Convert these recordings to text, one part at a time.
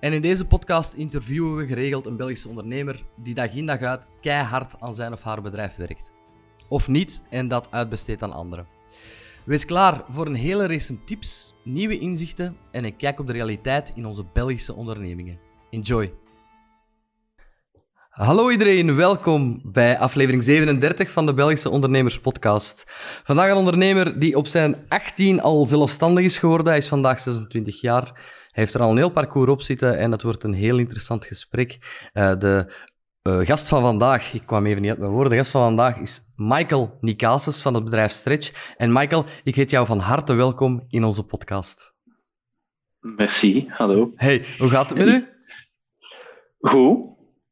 En in deze podcast interviewen we geregeld een Belgische ondernemer die dag in dag uit keihard aan zijn of haar bedrijf werkt. Of niet en dat uitbesteedt aan anderen. Wees klaar voor een hele race tips, nieuwe inzichten en een kijk op de realiteit in onze Belgische ondernemingen. Enjoy! Hallo iedereen, welkom bij aflevering 37 van de Belgische Ondernemers Podcast. Vandaag een ondernemer die op zijn 18 al zelfstandig is geworden. Hij is vandaag 26 jaar. Heeft er al een heel parcours op zitten en het wordt een heel interessant gesprek. Uh, de uh, gast van vandaag, ik kwam even niet uit mijn woorden, de gast van vandaag is Michael Nikases van het bedrijf Stretch. En Michael, ik heet jou van harte welkom in onze podcast. Merci, hallo. Hey, hoe gaat het met u? Goed,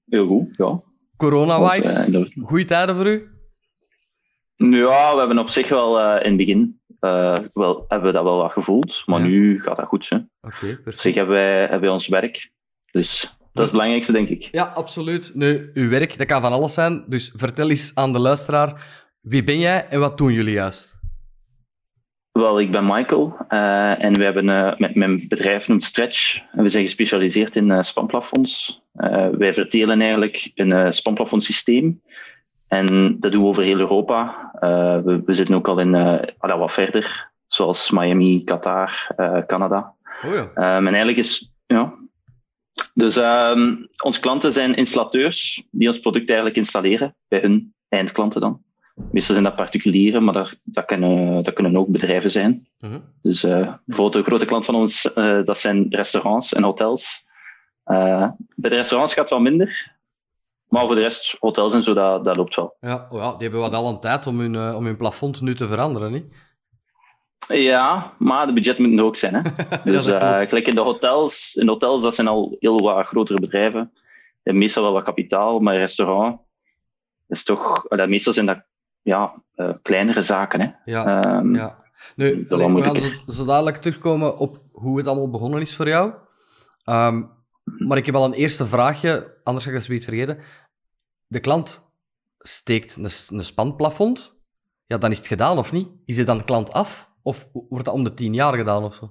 heel goed, ja. Corona-wise, goede tijden voor u? Ja, we hebben op zich wel uh, in het begin uh, wel, hebben we dat wel wat gevoeld, maar ja. nu gaat dat goed. Oké, okay, perfect. Op zich hebben wij, hebben wij ons werk, dus dat is het belangrijkste, denk ik. Ja, absoluut. Nu, uw werk, dat kan van alles zijn, dus vertel eens aan de luisteraar, wie ben jij en wat doen jullie juist? Wel, ik ben Michael uh, en we hebben uh, met mijn bedrijf noemt Stretch. En we zijn gespecialiseerd in uh, spanplafonds. wij vertelen eigenlijk een spanplafondsysteem. En dat doen we over heel Europa. We, we, zitten ook al in uh, wat verder, zoals Miami, Qatar, Canada. Oh ja. Um, en eigenlijk is, ja. Dus um, onze klanten zijn installateurs die ons product eigenlijk installeren bij hun eindklanten dan. Meestal zijn dat particulieren, maar dat, dat, kunnen, dat kunnen ook bedrijven zijn. Uh -huh. Dus bijvoorbeeld een grote klant van ons, dat zijn restaurants en hotels. Bij de restaurants gaat het wel minder, maar voor de rest, hotels en zo, dat, dat loopt wel. Ja, oh ja, die hebben wat al een tijd om hun, om hun plafond nu te veranderen, niet? Ja, maar de budget moet er ook zijn. Hè? Dus ja, gelijk in de hotels, in de hotels, dat zijn al heel wat grotere bedrijven. Die hebben meestal wel wat kapitaal, maar restaurant is toch... meestal zijn dat ja, uh, kleinere zaken. Hè. Ja, um, ja. Nu, allee, we gaan zo, zo, dadelijk terugkomen op hoe het allemaal begonnen is voor jou. Um, maar ik heb al een eerste vraagje, anders ga ik het zoiets vergeten. De klant steekt een, een spanplafond. Ja, dan is het gedaan, of niet? Is het dan klant af? Of wordt dat om de tien jaar gedaan of zo?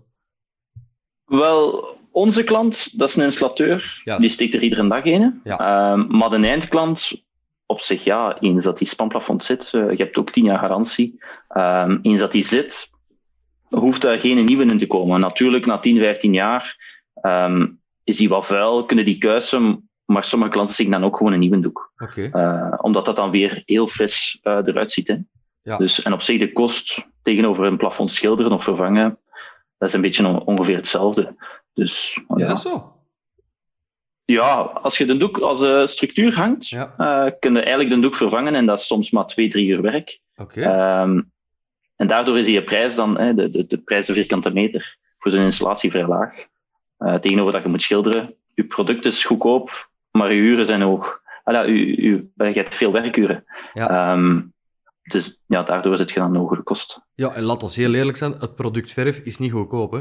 Wel, onze klant, dat is een installateur. Yes. Die steekt er iedere dag in. Ja. Um, maar de eindklant, op zich, ja, eens dat die spanplafond zit, uh, je hebt ook 10 jaar garantie. Um, eens dat die zit, hoeft daar geen nieuwe in te komen. Natuurlijk, na 10, 15 jaar um, is die wat vuil, kunnen die kuisen, maar sommige klanten zien dan ook gewoon een nieuwe doek. Okay. Uh, omdat dat dan weer heel fris uh, eruit ziet. Hè. Ja. Dus, en op zich, de kost tegenover een plafond schilderen of vervangen, dat is een beetje on ongeveer hetzelfde. Dus, is ja. dat zo? Ja, als je de doek als uh, structuur hangt, ja. uh, kun je eigenlijk de doek vervangen en dat is soms maar twee, drie uur werk. Okay. Um, en daardoor is die prijs dan, hè, de, de, de prijs per vierkante meter voor zo'n installatie vrij laag. Uh, tegenover dat je moet schilderen. Je product is goedkoop, maar je uren zijn hoog. Ah, u, u, je hebt veel werkuren. Ja. Um, dus ja, daardoor zit je dan een hogere kost. Ja, en laat ons heel eerlijk zijn, het product verf is niet goedkoop, hè?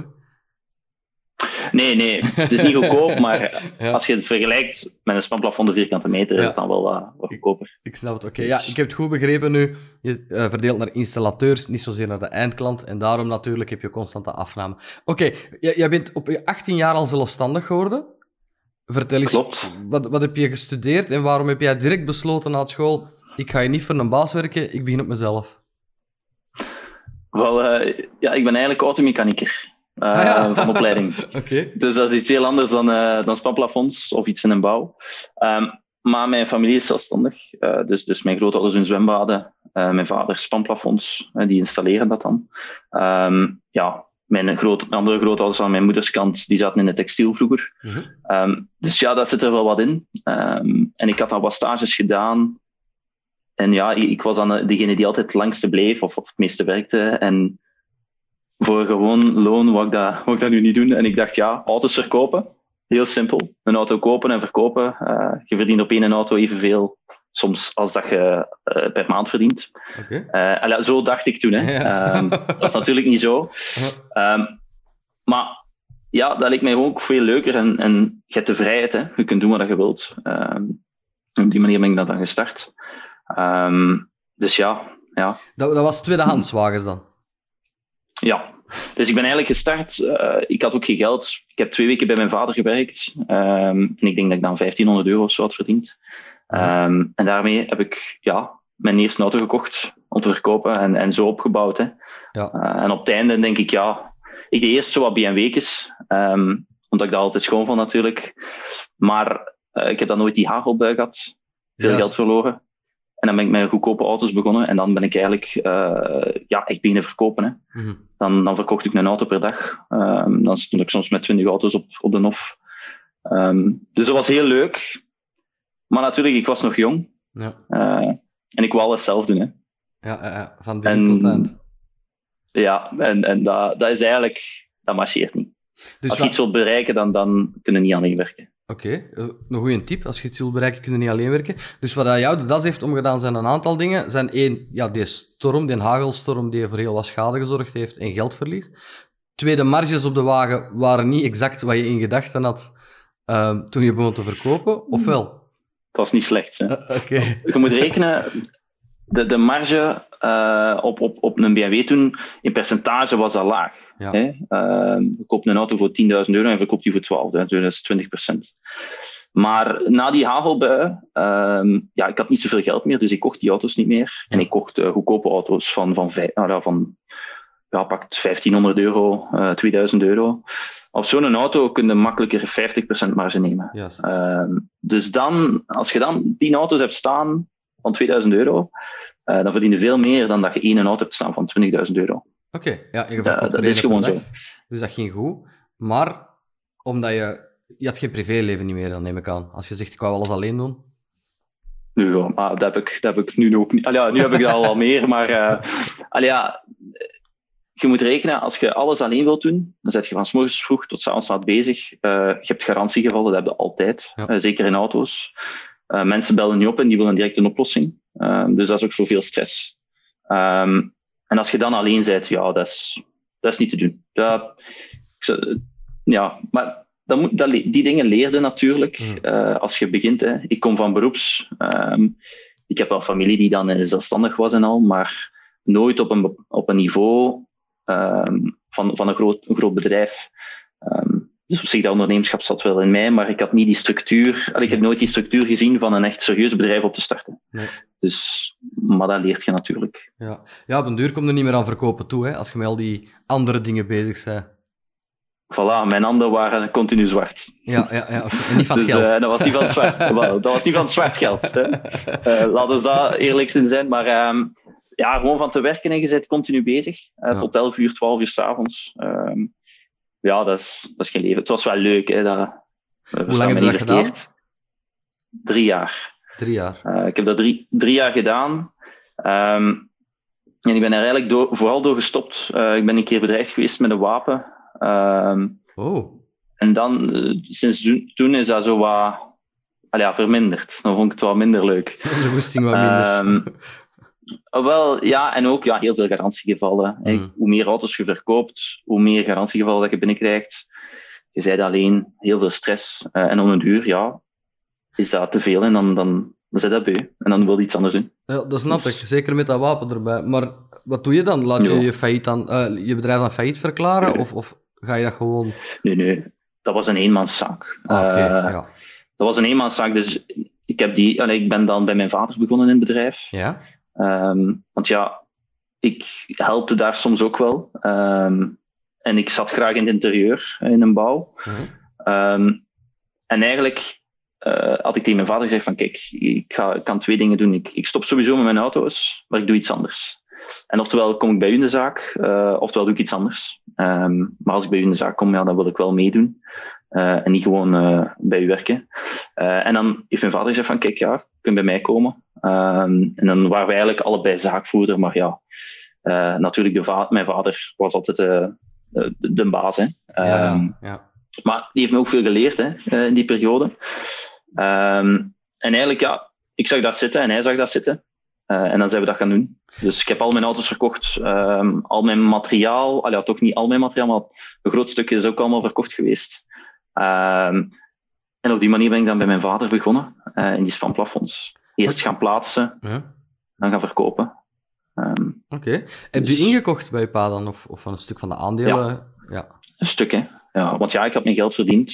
Nee, nee, het is niet goedkoop, maar ja. als je het vergelijkt met een spanplafond de vierkante meter, ja. is het dan wel wat, wat goedkoper. Ik, ik snap het, oké. Okay. Ja, ik heb het goed begrepen nu. Je uh, verdeelt naar installateurs, niet zozeer naar de eindklant, en daarom natuurlijk heb je constante afname. Oké, okay. jij bent op je 18 jaar al zelfstandig geworden. Vertel eens, Klopt. Wat, wat heb je gestudeerd en waarom heb jij direct besloten na school, ik ga je niet voor een baas werken, ik begin op mezelf? Wel, uh, ja, ik ben eigenlijk automechaniker. Uh, ah, ja. van opleiding. okay. Dus dat is iets heel anders dan, uh, dan spanplafonds of iets in een bouw. Um, maar mijn familie is zelfstandig. Uh, dus, dus mijn grootouders hun zwembaden, mijn vader spanplafonds, die installeren dat dan. Um, ja, mijn groot, andere grootouders aan mijn moederskant, die zaten in de textiel vroeger. Mm -hmm. um, dus ja, daar zit er wel wat in. en ik had al wat stages gedaan. En ja, ik was dan degene die altijd het langste bleef of, of het meeste werkte. En voor gewoon loon wou ik, dat, wou ik dat nu niet doen. En ik dacht, ja, auto's verkopen. Heel simpel. Een auto kopen en verkopen. Uh, je verdient op één auto evenveel soms als dat je uh, per maand verdient. Okay. Uh, zo dacht ik toen. Hè. Ja. Um, dat is natuurlijk niet zo. Um, maar ja, dat lijkt mij ook veel leuker. En, en je hebt de vrijheid. Hè. Je kunt doen wat je wilt. Um, op die manier ben ik dat dan gestart. dus ja. ja. Dat, dat was tweedehandswagens dan? Ja. Dus ik ben eigenlijk gestart. Uh, ik had ook geen geld. Ik heb twee weken bij mijn vader gewerkt. en ik denk dat ik dan 1500 euro of zo had verdiend. Um, en daarmee heb ik ja, mijn eerste auto gekocht om te verkopen en, en zo opgebouwd. Hè. Ja. Uh, en op het einde denk ik, ja, ik deed eerst zo wat BMW'tjes, um, omdat ik dat altijd schoon vond natuurlijk. Maar uh, ik heb dan nooit die hagelbui gehad, veel Juist. geld verloren. En dan ben ik met goedkope auto's begonnen en dan ben ik eigenlijk uh, ja, echt beginnen verkopen. Hè. Mm -hmm. dan, dan verkocht ik een auto per dag. Um, dan stond ik soms met 20 auto's op, op de NOF. dus dat was heel leuk. Maar natuurlijk, ik was nog jong. Ja. Uh, en ik wou alles zelf doen. Hè. Ja, van begin tot eind. Ja, en, en dat, dat is eigenlijk... Dat marcheert niet. Dus als je iets wilt bereiken, dan, dan kun je niet alleen werken. Oké, okay. uh, een goede tip. Als je iets wilt bereiken, kun je niet alleen werken. Dus wat jou de das heeft omgedaan, zijn een aantal dingen. Zijn één, ja, die storm, die hagelstorm, die voor heel wat schade gezorgd heeft en geldverlies. Twee, de marges op de wagen waren niet exact wat je in gedachten had uh, toen je begon te verkopen, of wel? Het was niet slecht. Hè? Uh, okay. Je moet rekenen, de, de marge uh, op, op, op een BMW toen, in percentage was dat laag. Ja. Hè? Uh, je koopt een auto voor 10.000 euro en verkoopt die voor 12, dus dat is 20% Maar na die hagelbui, uh, ja, ik had niet zoveel geld meer, dus ik kocht die auto's niet meer. En ik kocht uh, goedkope auto's van, van, van, van ja, pakt 1500 euro, uh, 2000 euro. Op zo'n auto kun je makkelijker 50% marge nemen. Yes. Uh, dus dan, als je dan 10 auto's hebt staan van 2000 euro, uh, dan verdien je veel meer dan dat je één auto hebt staan van 20.000 euro. Oké, okay. ja, je dat, dat is gewoon zo. Dus dat ging goed. Maar omdat je, je had geen privéleven niet meer, dan neem ik aan. Als je zegt, ik wou alles alleen doen. Nu, ja, maar dat heb ik, dat heb ik nu ook niet. Allee, ja, nu heb ik dat al wel meer, maar uh, allee, ja, je moet rekenen, als je alles alleen wilt doen, dan zet je van s morgens vroeg tot s avonds laat bezig. Uh, je hebt garantiegevallen, dat heb je altijd, ja. uh, zeker in auto's. Mensen bellen niet op en die willen direct een oplossing. dus dat is ook zoveel stress. Um, en als je dan alleen bent, ja, dat is, dat is niet te doen. Dat, ja, maar dat moet, dat, die dingen leerde natuurlijk Mm. als je begint. Hè. Ik kom van beroeps. Um, ik heb wel familie die dan zelfstandig was en al, maar nooit op een, op een niveau um, van, van een, groot, een groot bedrijf. Um, dus op zich, dat ondernemerschap zat wel in mij, maar ik had niet die structuur. Ik heb nooit die structuur gezien van een echt serieus bedrijf op te starten. Nee. Dus, maar dat leert je natuurlijk. Ja, ja op een duur komt er niet meer aan verkopen toe, hè, als je met al die andere dingen bezig bent. Voilà, mijn handen waren continu zwart. Ja, ja, ja okay. en niet van het dus, geld. Uh, dat was niet van het zwart, dat was niet van het zwart geld. Hè. Uh, laten we daar eerlijk in zijn. Maar um, ja, gewoon van te werken en je bent continu bezig. Uh, Ja. Tot 11 uur, 12 uur s'avonds. Um, ja, dat is, dat is geen leven. Het was wel leuk. Hè, dat, Hoe lang heb je dat gedaan? Drie jaar. Drie jaar. Uh, ik heb dat drie, drie jaar gedaan. Um, en ik ben er eigenlijk door, vooral door gestopt. Uh, ik ben een keer bedreigd geweest met een wapen. Um, Oh, en dan, uh, sinds toen is dat zo wat ja, verminderd. Dan vond ik het wel minder leuk. de woesting wat minder. Um, wel, ja, en ook ja, heel veel garantiegevallen. Mm. Hoe meer auto's je verkoopt, hoe meer garantiegevallen dat je binnenkrijgt. Je zei alleen, heel veel stress. Uh, en om een duur, ja, is dat te veel en dan, dan, dan zit dat beu. En dan wil je iets anders doen. Ja, dat snap ik. Zeker met dat wapen erbij. Maar wat doe je dan? Laat je Ja. je, failliet aan, uh, je bedrijf dan failliet verklaren? Nee. Of, of ga je dat gewoon... Nee, nee, dat was een eenmanszaak. Ah, oké, Uh, ja. Dat was een eenmanszaak, dus ik, heb die, allee, ik ben dan bij mijn vader begonnen in het bedrijf. Ja? Um, want ja, ik helpte daar soms ook wel. Um, en ik zat graag in het interieur, in een bouw. Mhm. Um, en eigenlijk uh, had ik tegen mijn vader gezegd van kijk, ik, ga, ik kan twee dingen doen. Ik, ik, stop sowieso met mijn auto's, maar ik doe iets anders. En oftewel kom ik bij u in de zaak, uh, oftewel doe ik iets anders. Um, maar als ik bij u in de zaak kom, ja, dan wil ik wel meedoen. Uh, en niet gewoon bij u werken. En dan heeft mijn vader gezegd van kijk, ja, je kunt bij mij komen. Um, en dan waren we eigenlijk allebei zaakvoerder, maar ja, natuurlijk, de va mijn vader was altijd de, de, baas. Hè. Um, Ja, ja. maar die heeft me ook veel geleerd hè, eh, in die periode. Ehm, en eigenlijk, ja, ik zag dat zitten en hij zag dat zitten. Uh, en dan zijn we dat gaan doen. Dus ik heb al mijn auto's verkocht, um, al mijn materiaal, al ja, toch niet al mijn materiaal, maar een groot stukje is ook allemaal verkocht geweest. Um, en op die manier ben ik dan bij mijn vader begonnen, uh, in die spanplafonds. Eerst gaan plaatsen, ja. dan gaan verkopen. Um, Oké. Okay. Heb je ingekocht bij je pa dan, of, of van een stuk van de aandelen? Ja, ja. een stuk, hè. Ja, want ja, ik had mijn geld verdiend.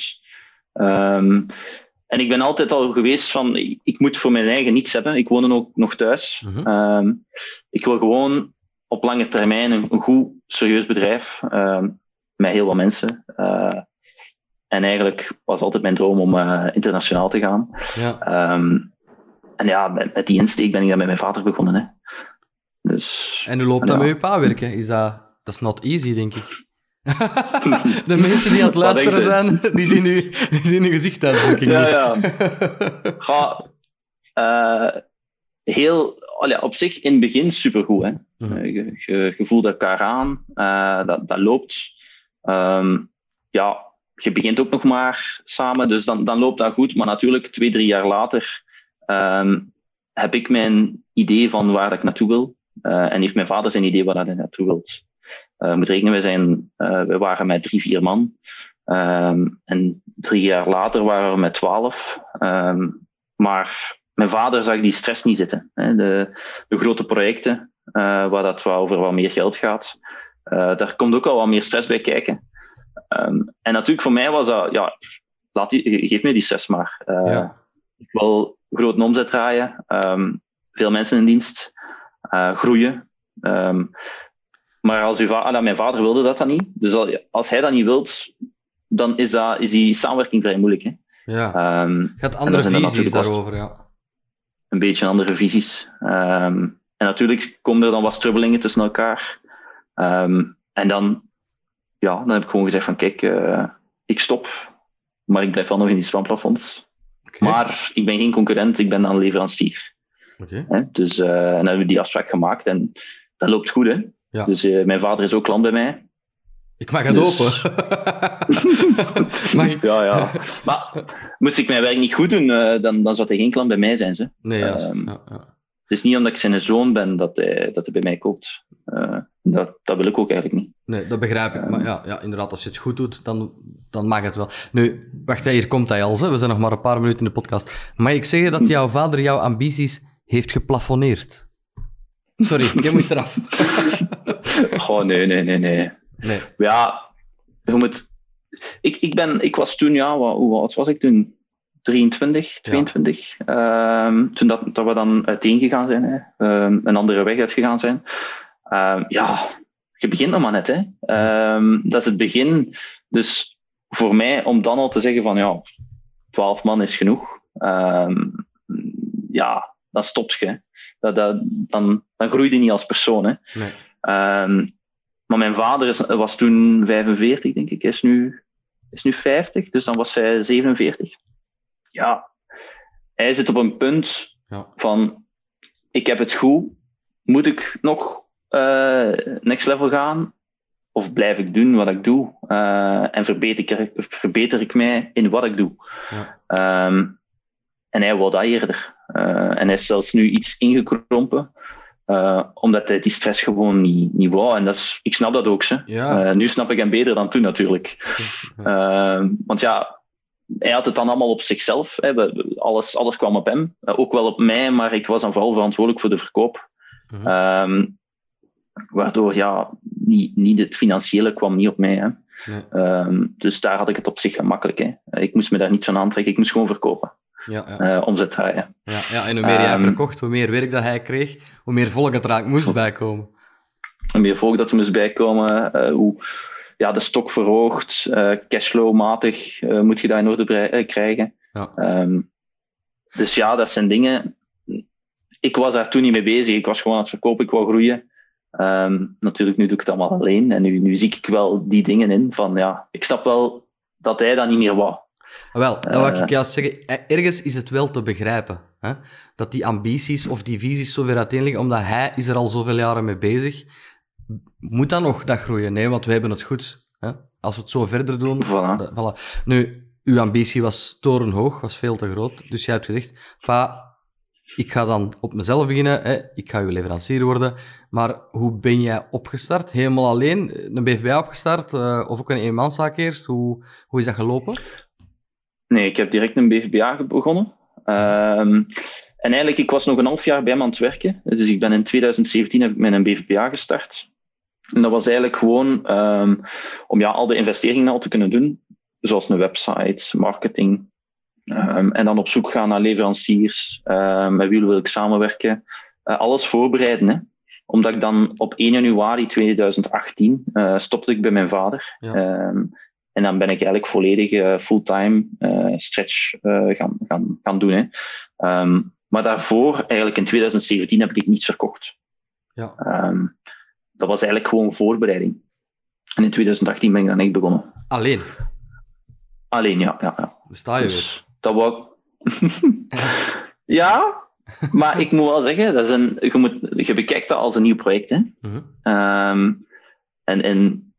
En ik ben altijd al geweest van, ik moet voor mijn eigen niets hebben. Ik woon ook nog thuis. Mm -hmm. um, ik wil gewoon op lange termijn een, een goed, serieus bedrijf um, met heel wat mensen. Uh, en eigenlijk was altijd mijn droom om uh, internationaal te gaan. Ja. Um, en ja, met, met, die insteek ben ik dan met mijn vader begonnen. Hè. Dus, en hoe loopt dat ja. met je pa werken? Is dat, dat is not easy, denk ik. De mensen die aan het luisteren zijn, die zien, nu, die zien uw. Ja, ja. Ga, uh, heel, oh ja, op zich in het begin supergoed. Hè. Mm -hmm. je, je, je, voelt elkaar aan, uh, dat, dat loopt. Um, ja, je begint ook nog maar samen, dus dan, dan loopt dat goed. Maar natuurlijk, twee, drie jaar later um, heb ik mijn idee van waar ik naartoe wil. Uh, en heeft mijn vader zijn idee waar hij naartoe wil. Uh, moet rekenen, wij, zijn, uh, wij waren met drie, vier man. Um, en drie jaar later waren we met twaalf. Um, maar mijn vader zag die stress niet zitten. Hè. De, de grote projecten, uh, waar dat over wat meer geld gaat, daar komt ook al wat meer stress bij kijken. Um, en natuurlijk voor mij was dat, ja, laat die, geef me die stress maar. Ja. Ik wil grote omzet draaien, veel mensen in dienst, groeien. Maar als uw ah, mijn vader wilde dat dan niet. Dus als hij dat niet wilt, dan is, dat, is die samenwerking vrij moeilijk. Hè? Ja. Um, Gaat andere visies daarover, ja. Een beetje andere visies. Um, en natuurlijk komen er dan wat strubbelingen tussen elkaar. Um, en dan, ja, dan heb ik gewoon gezegd van kijk, uh, ik stop, maar ik blijf wel nog in die spanplafonds. Okay. Maar ik ben geen concurrent, ik ben dan leverancier. Okay. Dus uh, en dan hebben we die afspraak gemaakt en dat loopt goed. Hè? Ja. Dus uh, mijn vader is ook klant bij mij. Ik mag het dus... open. mag ik... Ja, ja. Maar moest ik mijn werk niet goed doen, uh, dan, dan zou hij geen klant bij mij zijn. Ze. Nee, juist. Um, ja, ja. Het is niet omdat ik zijn zoon ben dat hij, dat hij bij mij koopt. Uh, dat, dat wil ik ook eigenlijk niet. Nee, dat begrijp ik. Um, maar ja, ja, inderdaad, als je het goed doet, dan, dan mag het wel. Nu, wacht, hier komt hij al. We zijn nog maar een paar minuten in de podcast. Mag ik zeggen dat jouw vader jouw ambities heeft geplafonneerd? Sorry, je moest eraf. oh, nee, nee, nee, nee. nee. Ja, je moet... Ik, ik, ben, ik was toen, ja, wat, hoe oud was ik toen? 23, 22. Ja. Um, toen dat, dat we dan uiteengegaan zijn, hè. Um, een andere weg uitgegaan zijn. Um, ja, je begint nog maar net. Hè. dat is het begin. Dus voor mij, om dan al te zeggen van ja, 12 man is genoeg. ja, dan stopt je. Dat, dat, dan, dan groei je niet als persoon. Hè. Nee. Um, maar mijn vader is, was toen 45, denk ik. Is nu, is nu 50, dus dan was zij 47. Ja, hij zit op een punt ja. van: ik heb het goed. Moet ik nog uh, next level gaan? Of blijf ik doen wat ik doe? Uh, en verbeter ik, verbeter ik mij in wat ik doe? Ja. Um, en hij wil dat eerder. Uh, en hij is zelfs nu iets ingekrompen. Uh, omdat hij die stress gewoon niet, niet wou. En dat is, ik snap dat ook. Ze. Ja. Uh, nu snap ik hem beter dan toen natuurlijk. Uh, want ja, hij had het dan allemaal op zichzelf. Hè. Alles, alles kwam op hem. ook wel op mij, maar ik was dan vooral verantwoordelijk voor de verkoop. -huh. um, waardoor ja, niet, niet het financiële kwam niet op mij. Hè. Nee. Um, dus daar had ik het op zich gemakkelijk. Hè. Ik moest me daar niet van aantrekken, ik moest gewoon verkopen ja, ja. Uh, omzet draaien. Ja, ja, en hoe meer jij um, verkocht, hoe meer werk dat hij kreeg, hoe meer volk het raak moest bijkomen. Hoe meer volk dat er moest bijkomen, uh, hoe ja, de stok verhoogt, uh, cashflow-matig moet je dat in orde krijgen. Ja. Um, dus ja, dat zijn dingen. Ik was daar toen niet mee bezig. Ik was gewoon aan het verkopen, ik wou groeien. Um, natuurlijk, nu doe ik het allemaal alleen. En nu, nu zie ik wel die dingen in van ja, ik snap wel dat hij dat niet meer wou. Wel, dat ik juist zeggen. Ergens is het wel te begrijpen. Hè? Dat die ambities of die visies zo ver uiteen liggen, omdat hij is er al zoveel jaren mee bezig. Moet dan nog dat groeien? Nee, want wij hebben het goed. Hè? als we het zo verder doen... Voilà. eh, voilà. Nu, uw ambitie was torenhoog, was veel te groot. Dus jij hebt gezegd, pa, ik ga dan op mezelf beginnen, hè, ik ga uw leverancier worden. Maar hoe ben jij opgestart? Helemaal alleen? Een BVB opgestart? eh, of ook een eenmanszaak eerst? Hoe, hoe is dat gelopen? Nee, ik heb direct een BVBA begonnen. Ehm, en eigenlijk, ik was nog een half jaar bij hem aan het werken. Dus ik ben in 2017 heb ik met een BVBA gestart. En dat was eigenlijk gewoon ehm, om ja, al de investeringen al te kunnen doen. Zoals een website, marketing. Ehm, en dan op zoek gaan naar leveranciers. met wie wil ik samenwerken. Eh, alles voorbereiden. Hè. Omdat ik dan op 1 januari 2018 eh, stopte ik bij mijn vader. Ja. En dan ben ik eigenlijk volledig eh, fulltime eh, stretch eh, gaan, gaan, gaan doen. Hè. Ehm, maar daarvoor, eigenlijk in 2017, heb ik niets verkocht. Ja. Ehm, dat was eigenlijk gewoon voorbereiding. En in 2018 ben ik dan echt begonnen. Alleen? Alleen, ja. ja, ja. Sta je weer. Dus dat wou ja, maar ik moet wel zeggen, dat is een, je, moet, je bekijkt dat als een nieuw project. Hè. Mhm. Ehm, en, en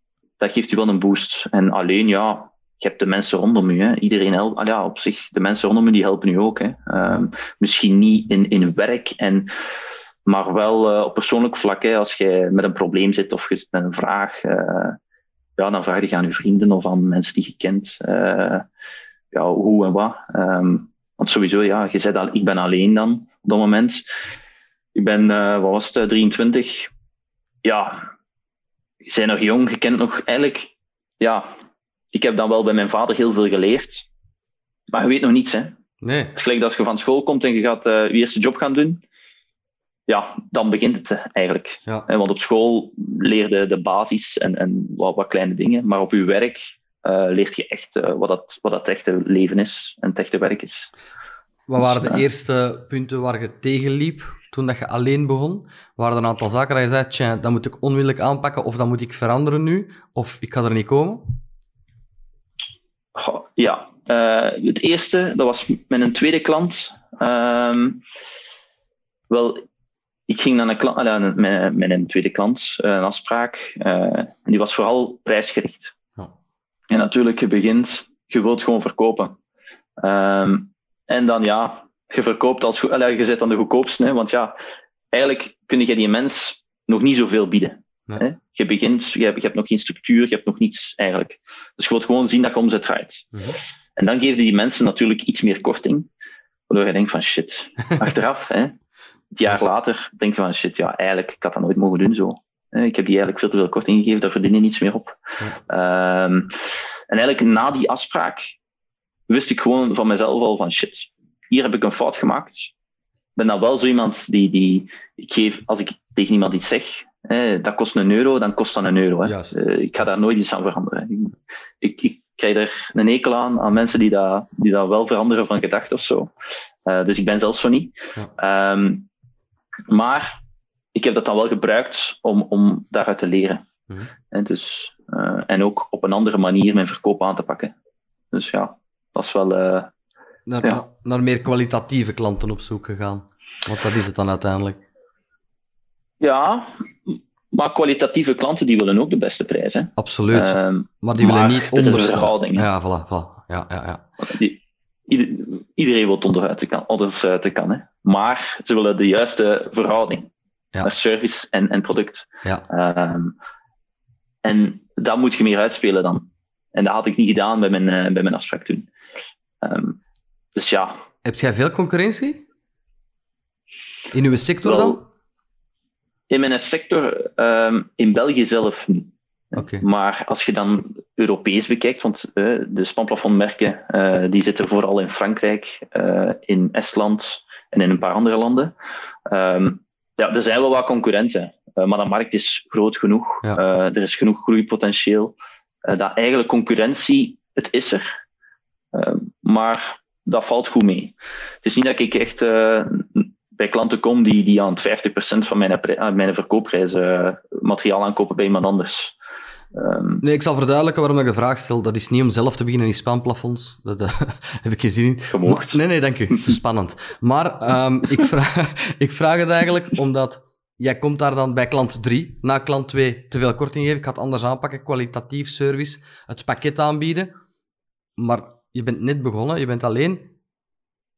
dat geeft je wel een boost. En alleen, ja, je hebt de mensen rondom je. Hè. Iedereen helpt. Ah, ja, op zich, de mensen rondom je die helpen je ook. Hè. Ehm, misschien niet in, in werk, en, maar wel eh, op persoonlijk vlak. Hè. Als je met een probleem zit of je zit met een vraag, eh, ja, dan vraag je aan je vrienden of aan mensen die je kent. eh, ja, hoe en wat. Ehm, want sowieso, ja, je zei dat ik ben alleen dan op dat moment. Ik ben, wat was het, eh, 23. Ja, bent nog jong, je kent nog eigenlijk, ja, ik heb dan wel bij mijn vader heel veel geleerd. Maar je weet nog niets, hè. Nee. Het is gelijk dat je van school komt en je gaat eh, je eerste job gaan doen. Ja, dan begint het eh, eigenlijk. Ja. Eh, Want op school leer je de basis en, en wat, wat kleine dingen. Maar op je werk eh, leert je echt wat, dat, wat dat echte leven is en het echte werk is. Wat waren de eerste punten waar je tegenliep toen dat je alleen begon? Waren er een aantal zaken dat je zei, tja, dat moet ik onmiddellijk aanpakken of dat moet ik veranderen nu? Of ik ga er niet komen? Goh, Ja, eh, het eerste, dat was met een tweede klant. Ehm, wel, ik ging naar een klant, ah, met, met een tweede klant, eh, een afspraak. eh, en die was vooral prijsgericht. En natuurlijk, je begint, je wilt gewoon verkopen. Ehm, en dan ja, je verkoopt als allee, je zit aan de goedkoopste, hè, want ja, eigenlijk kun je die mens nog niet zoveel bieden. Nee. Hè? Je begint, je hebt, je hebt nog geen structuur, je hebt nog niets eigenlijk. Dus je wilt gewoon zien dat je omzet draait. Mhm. En dan geven die mensen natuurlijk iets meer korting, waardoor je denkt van shit. Achteraf, hè, het jaar later, denk je van shit, ja, eigenlijk, ik had dat nooit mogen doen zo. Ik heb die eigenlijk veel te veel korting gegeven, daar verdien je niets meer op. Ehm, en eigenlijk na die afspraak wist ik gewoon van mezelf al van shit, hier heb ik een fout gemaakt. Ik ben dan wel zo iemand die, die ik geef, als ik tegen iemand iets zeg, hè, dat kost een euro, dan kost dat een euro. Hè. Eh, ik ga daar nooit iets aan veranderen. Ik, ik krijg er een hekel aan, aan mensen die dat, die dat wel veranderen van gedachten of zo. Eh, dus ik ben zelfs zo niet. Ehm, maar ik heb dat dan wel gebruikt om, om daaruit te leren. Mhm. En, dus, eh, en ook op een andere manier mijn verkoop aan te pakken. Dus ja, dat is wel. eh, Naar, Ja. naar, meer kwalitatieve klanten op zoek gegaan. Want dat is het dan uiteindelijk. ja, maar kwalitatieve klanten die willen ook de beste prijs. Hè. Absoluut. Ehm, maar die willen maar niet onderstaan. hè. Ja, voilà, voilà. Ja, ja, ja. die, ieder- iedereen wil onderuit de kan, onderuit de kan hè. maar ze willen de juiste verhouding Ja. naar service en, en product. Ja. Ehm, en dat moet je meer uitspelen dan. En dat had ik niet gedaan bij mijn, eh, bij mijn afspraak toen. Ehm, dus ja, Heb jij veel concurrentie? In uw sector Wel, dan? in mijn sector, ehm, in België zelf niet. Oké. Maar als je dan Europees bekijkt, want eh, de spanplafondmerken eh, die zitten vooral in Frankrijk, in Estland en in een paar andere landen. Ehm, ja, er zijn wel wat concurrenten, maar de markt is groot genoeg. Ja. Er is genoeg groeipotentieel. Eh, dat eigenlijk concurrentie, het is er. Ehm, maar dat valt goed mee. Het is niet dat ik echt eh, bij klanten kom die, die aan het 50% van mijn, mijn verkoopprijs eh, materiaal aankopen bij iemand anders. Ehm, Nee, ik zal verduidelijken waarom ik de vraag stel. Dat is niet om zelf te beginnen in spanplafonds. Dat heb ik geen zin in. Nee, nee, dank u. Het is te spannend. Maar ehm, ik, vraag, ik vraag het eigenlijk omdat jij komt daar dan bij klant 3, na klant 2 te veel korting geven, ik ga het anders aanpakken, kwalitatief service, het pakket aanbieden. Maar je bent net begonnen, je bent alleen.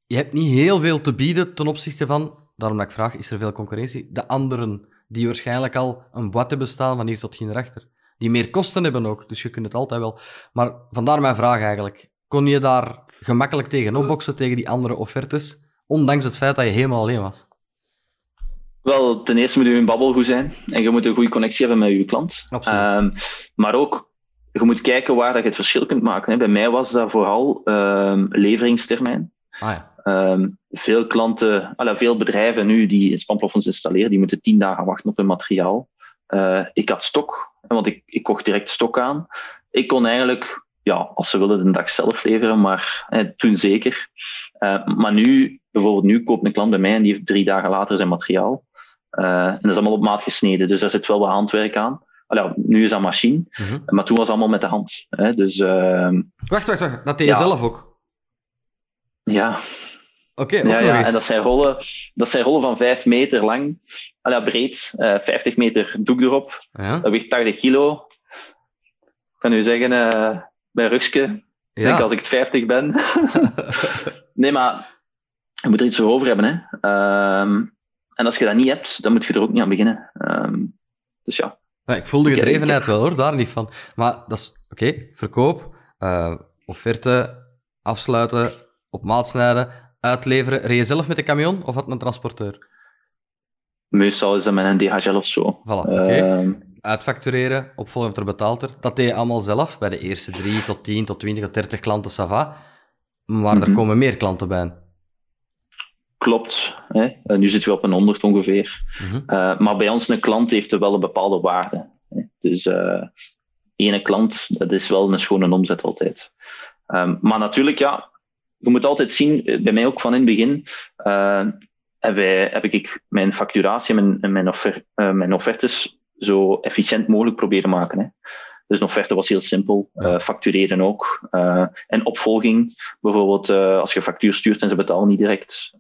Je hebt niet heel veel te bieden ten opzichte van, daarom dat ik vraag, is er veel concurrentie? De anderen, die waarschijnlijk al een boîte hebben staan van hier tot hier achter. Die meer kosten hebben ook, dus je kunt het altijd wel. Maar vandaar mijn vraag eigenlijk. Kon je daar gemakkelijk tegen opboksen tegen die andere offertes, ondanks het feit dat je helemaal alleen was? Wel, ten eerste moet je een babbel goed zijn en je moet een goede connectie hebben met je klant. Absoluut. Um, maar ook, je moet kijken waar dat je het verschil kunt maken. Hè. Bij mij was dat vooral um, leveringstermijn. Ah, ja. um, veel klanten, alla, veel bedrijven nu die een spanplafond installeren, die moeten tien dagen wachten op hun materiaal. Uh, ik had stok, want ik, ik kocht direct stok aan. Ik kon eigenlijk, ja, als ze wilden, de dag zelf leveren, maar eh, toen zeker. Uh, maar nu, bijvoorbeeld nu koopt een klant bij mij en die heeft drie dagen later zijn materiaal. Uh, en dat is allemaal op maat gesneden, dus daar zit wel wat handwerk aan. Allee, nu is dat machine, Mhm. maar toen was het allemaal met de hand. Hè? Dus uh, Wacht, wacht, wacht. Dat deed je Ja. zelf ook? ja, Oké, ook ja, ja, en dat zijn rollen, dat zijn rollen van 5 meter lang, allee, breed, uh, 50 meter doek erop. Ja? Dat weegt 80 kilo. Ik kan u zeggen, bij ik denk Ja. als ik het 50 ben. nee, maar je moet er iets voor over hebben. Hè. Um, en als je dat niet hebt, dan moet je er ook niet aan beginnen. Um, dus ja. Ja, ik voel de Ik- gedrevenheid wel hoor, daar niet van. Maar dat is oké, verkoop, eh, offerte, afsluiten, op maat snijden, uitleveren. Reed je zelf met de camion of had een transporteur? Meestal is dat met een DHL of zo. Voilà, oké. Um, Uitfactureren, opvolgend er betaald er. Dat deed je allemaal zelf, bij de eerste drie tot 10 tot 20 tot 30 klanten, ça va. Maar er Mhm. komen meer klanten bij. Klopt. Hè. Uh, nu zitten we op een 100 ongeveer. Mhm. Uh, maar bij ons, een klant heeft er wel een bepaalde waarde. Hè. Dus uh, ene klant, dat is wel een schone omzet altijd. Um, maar natuurlijk, ja, je moet altijd zien, eh, bij mij ook van in het begin, heb, wij, heb ik mijn facturatie en mijn, mijn, offer, mijn offertes zo efficiënt mogelijk proberen maken. Hè. Dus een offerte was heel simpel, uh, factureren ook. Uh, en opvolging, bijvoorbeeld uh, als je factuur stuurt en ze betalen niet direct,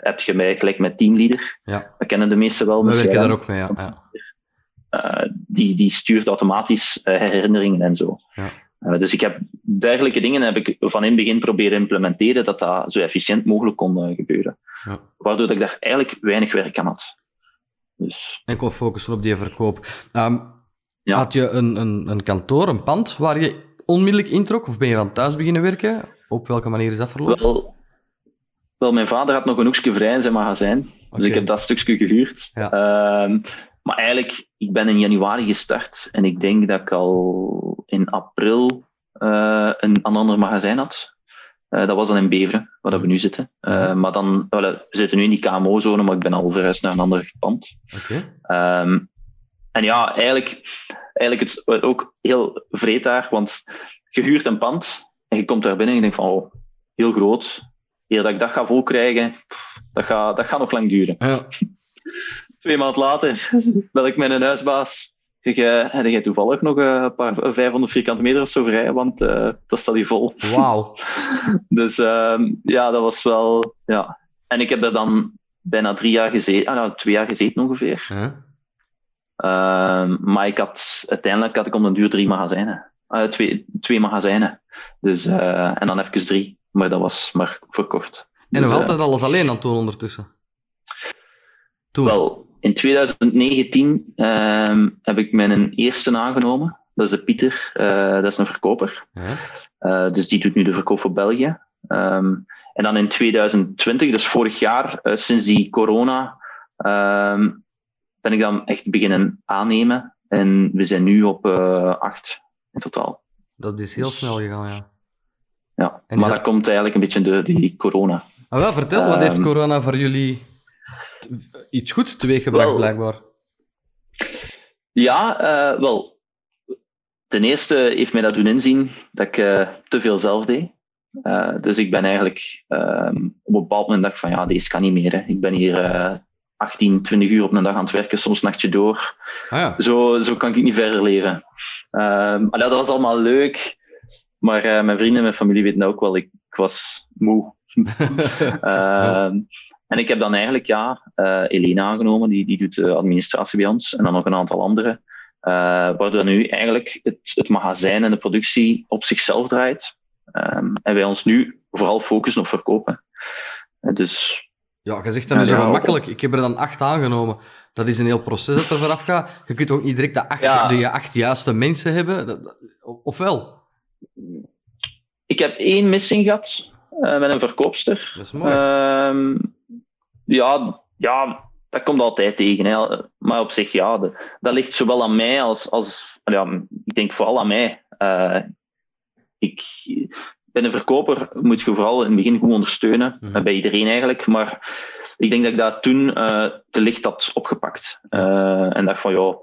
heb je mij gelijk met teamleader. Ja. Dat kennen de meesten wel. We werken daar ook mee, ja. ja. Die, die stuurt automatisch herinneringen en zo. Ja. Dus ik heb dergelijke dingen heb ik van in het begin proberen implementeren dat dat zo efficiënt mogelijk kon gebeuren. Ja. Waardoor dat ik daar eigenlijk weinig werk aan had. Dus, Enkel focussen op die verkoop. Um, ja. Had je een, een, een kantoor, een pand, waar je onmiddellijk introk? Of ben je van thuis beginnen werken? Op welke manier is dat verlopen? wel, wel, mijn vader had nog een hoekje vrij in zijn magazijn. Dus ik heb dat stukje gehuurd. Ja. Ehm, maar eigenlijk, ik ben in januari gestart. En ik denk dat ik al in april eh, een, een ander magazijn had. Eh, dat was dan in Beveren, waar dat we nu zitten. Eh, maar dan, we zitten nu in die KMO-zone, maar ik ben al verhuisd naar een ander pand. Oké. Ehm, en ja, eigenlijk, eigenlijk het ook heel vreed daar, want je huurt een pand en je komt daar binnen en je denkt van, oh, heel groot. Eer dat ik dat ga volkrijgen, dat gaat, dat gaat nog lang duren. Ja. Twee maanden later bel ik met een huisbaas. Zeg, uh, heb jij toevallig nog uh, een paar 500 vierkante meter of zo vrij? Want uh, dat staat hier vol. Wauw. dus uh, ja, dat was wel... Ja. En ik heb daar dan bijna drie jaar gezeten, ah, nou, twee jaar gezeten ongeveer. Huh? Uh, maar ik had, uiteindelijk had ik om de duur drie magazijnen. Uh, twee, twee magazijnen. Dus, uh, en dan even drie. Maar dat was maar verkocht. En nog dus, altijd alles alleen aan het doen ondertussen? Toen? Wel, in 2019 um, heb ik mijn eerste aangenomen. Dat is de Pieter. Uh, dat is een verkoper. Ja. dus die doet nu de verkoop voor België. Um, en dan in 2020, dus vorig jaar, sinds die corona, um, ben ik dan echt beginnen aannemen. En we zijn nu op uh, acht in totaal. Dat is heel snel gegaan, ja. Ja, en maar dat... dat komt eigenlijk een beetje door die corona. Ah, wel, vertel, wat heeft corona voor jullie iets goed teweeggebracht, wel, blijkbaar? Ja, uh, wel. Ten eerste heeft mij dat doen inzien dat ik uh, te veel zelf deed. Uh, dus ik ben eigenlijk um, op een bepaald moment dacht van ja, deze kan niet meer. Hè. Ik ben hier 18, 20 uur op een dag aan het werken, soms nachtje door. Ah, ja. zo, zo kan ik niet verder leven. Um, dat was allemaal leuk. Maar uh, mijn vrienden en mijn familie weten ook wel, ik, ik was moe. uh, En ik heb dan eigenlijk ja, uh, Elena aangenomen, die, die doet de administratie bij ons, en dan nog een aantal anderen. Uh, waardoor nu eigenlijk het, het magazijn en de productie op zichzelf draait. Um, en wij ons nu vooral focussen op verkopen. dus ja, je zegt dat nu zo gemakkelijk. Ik heb er dan acht aangenomen. Dat is een heel proces dat er vooraf gaat. Je kunt ook niet direct de acht, de acht juiste mensen hebben. Of wel? Ik heb één missing gehad uh, met een verkoopster. Dat is mooi. Uh, ja, ja, dat komt altijd tegen. Hè. Maar op zich, ja, dat, dat ligt zowel aan mij als... als ja, ik denk vooral aan mij. Uh, ik, bij een verkoper moet je vooral in het begin goed ondersteunen. Mm Bij iedereen eigenlijk. Maar ik denk dat ik dat toen uh, te licht had opgepakt. Uh, en dacht van, ja,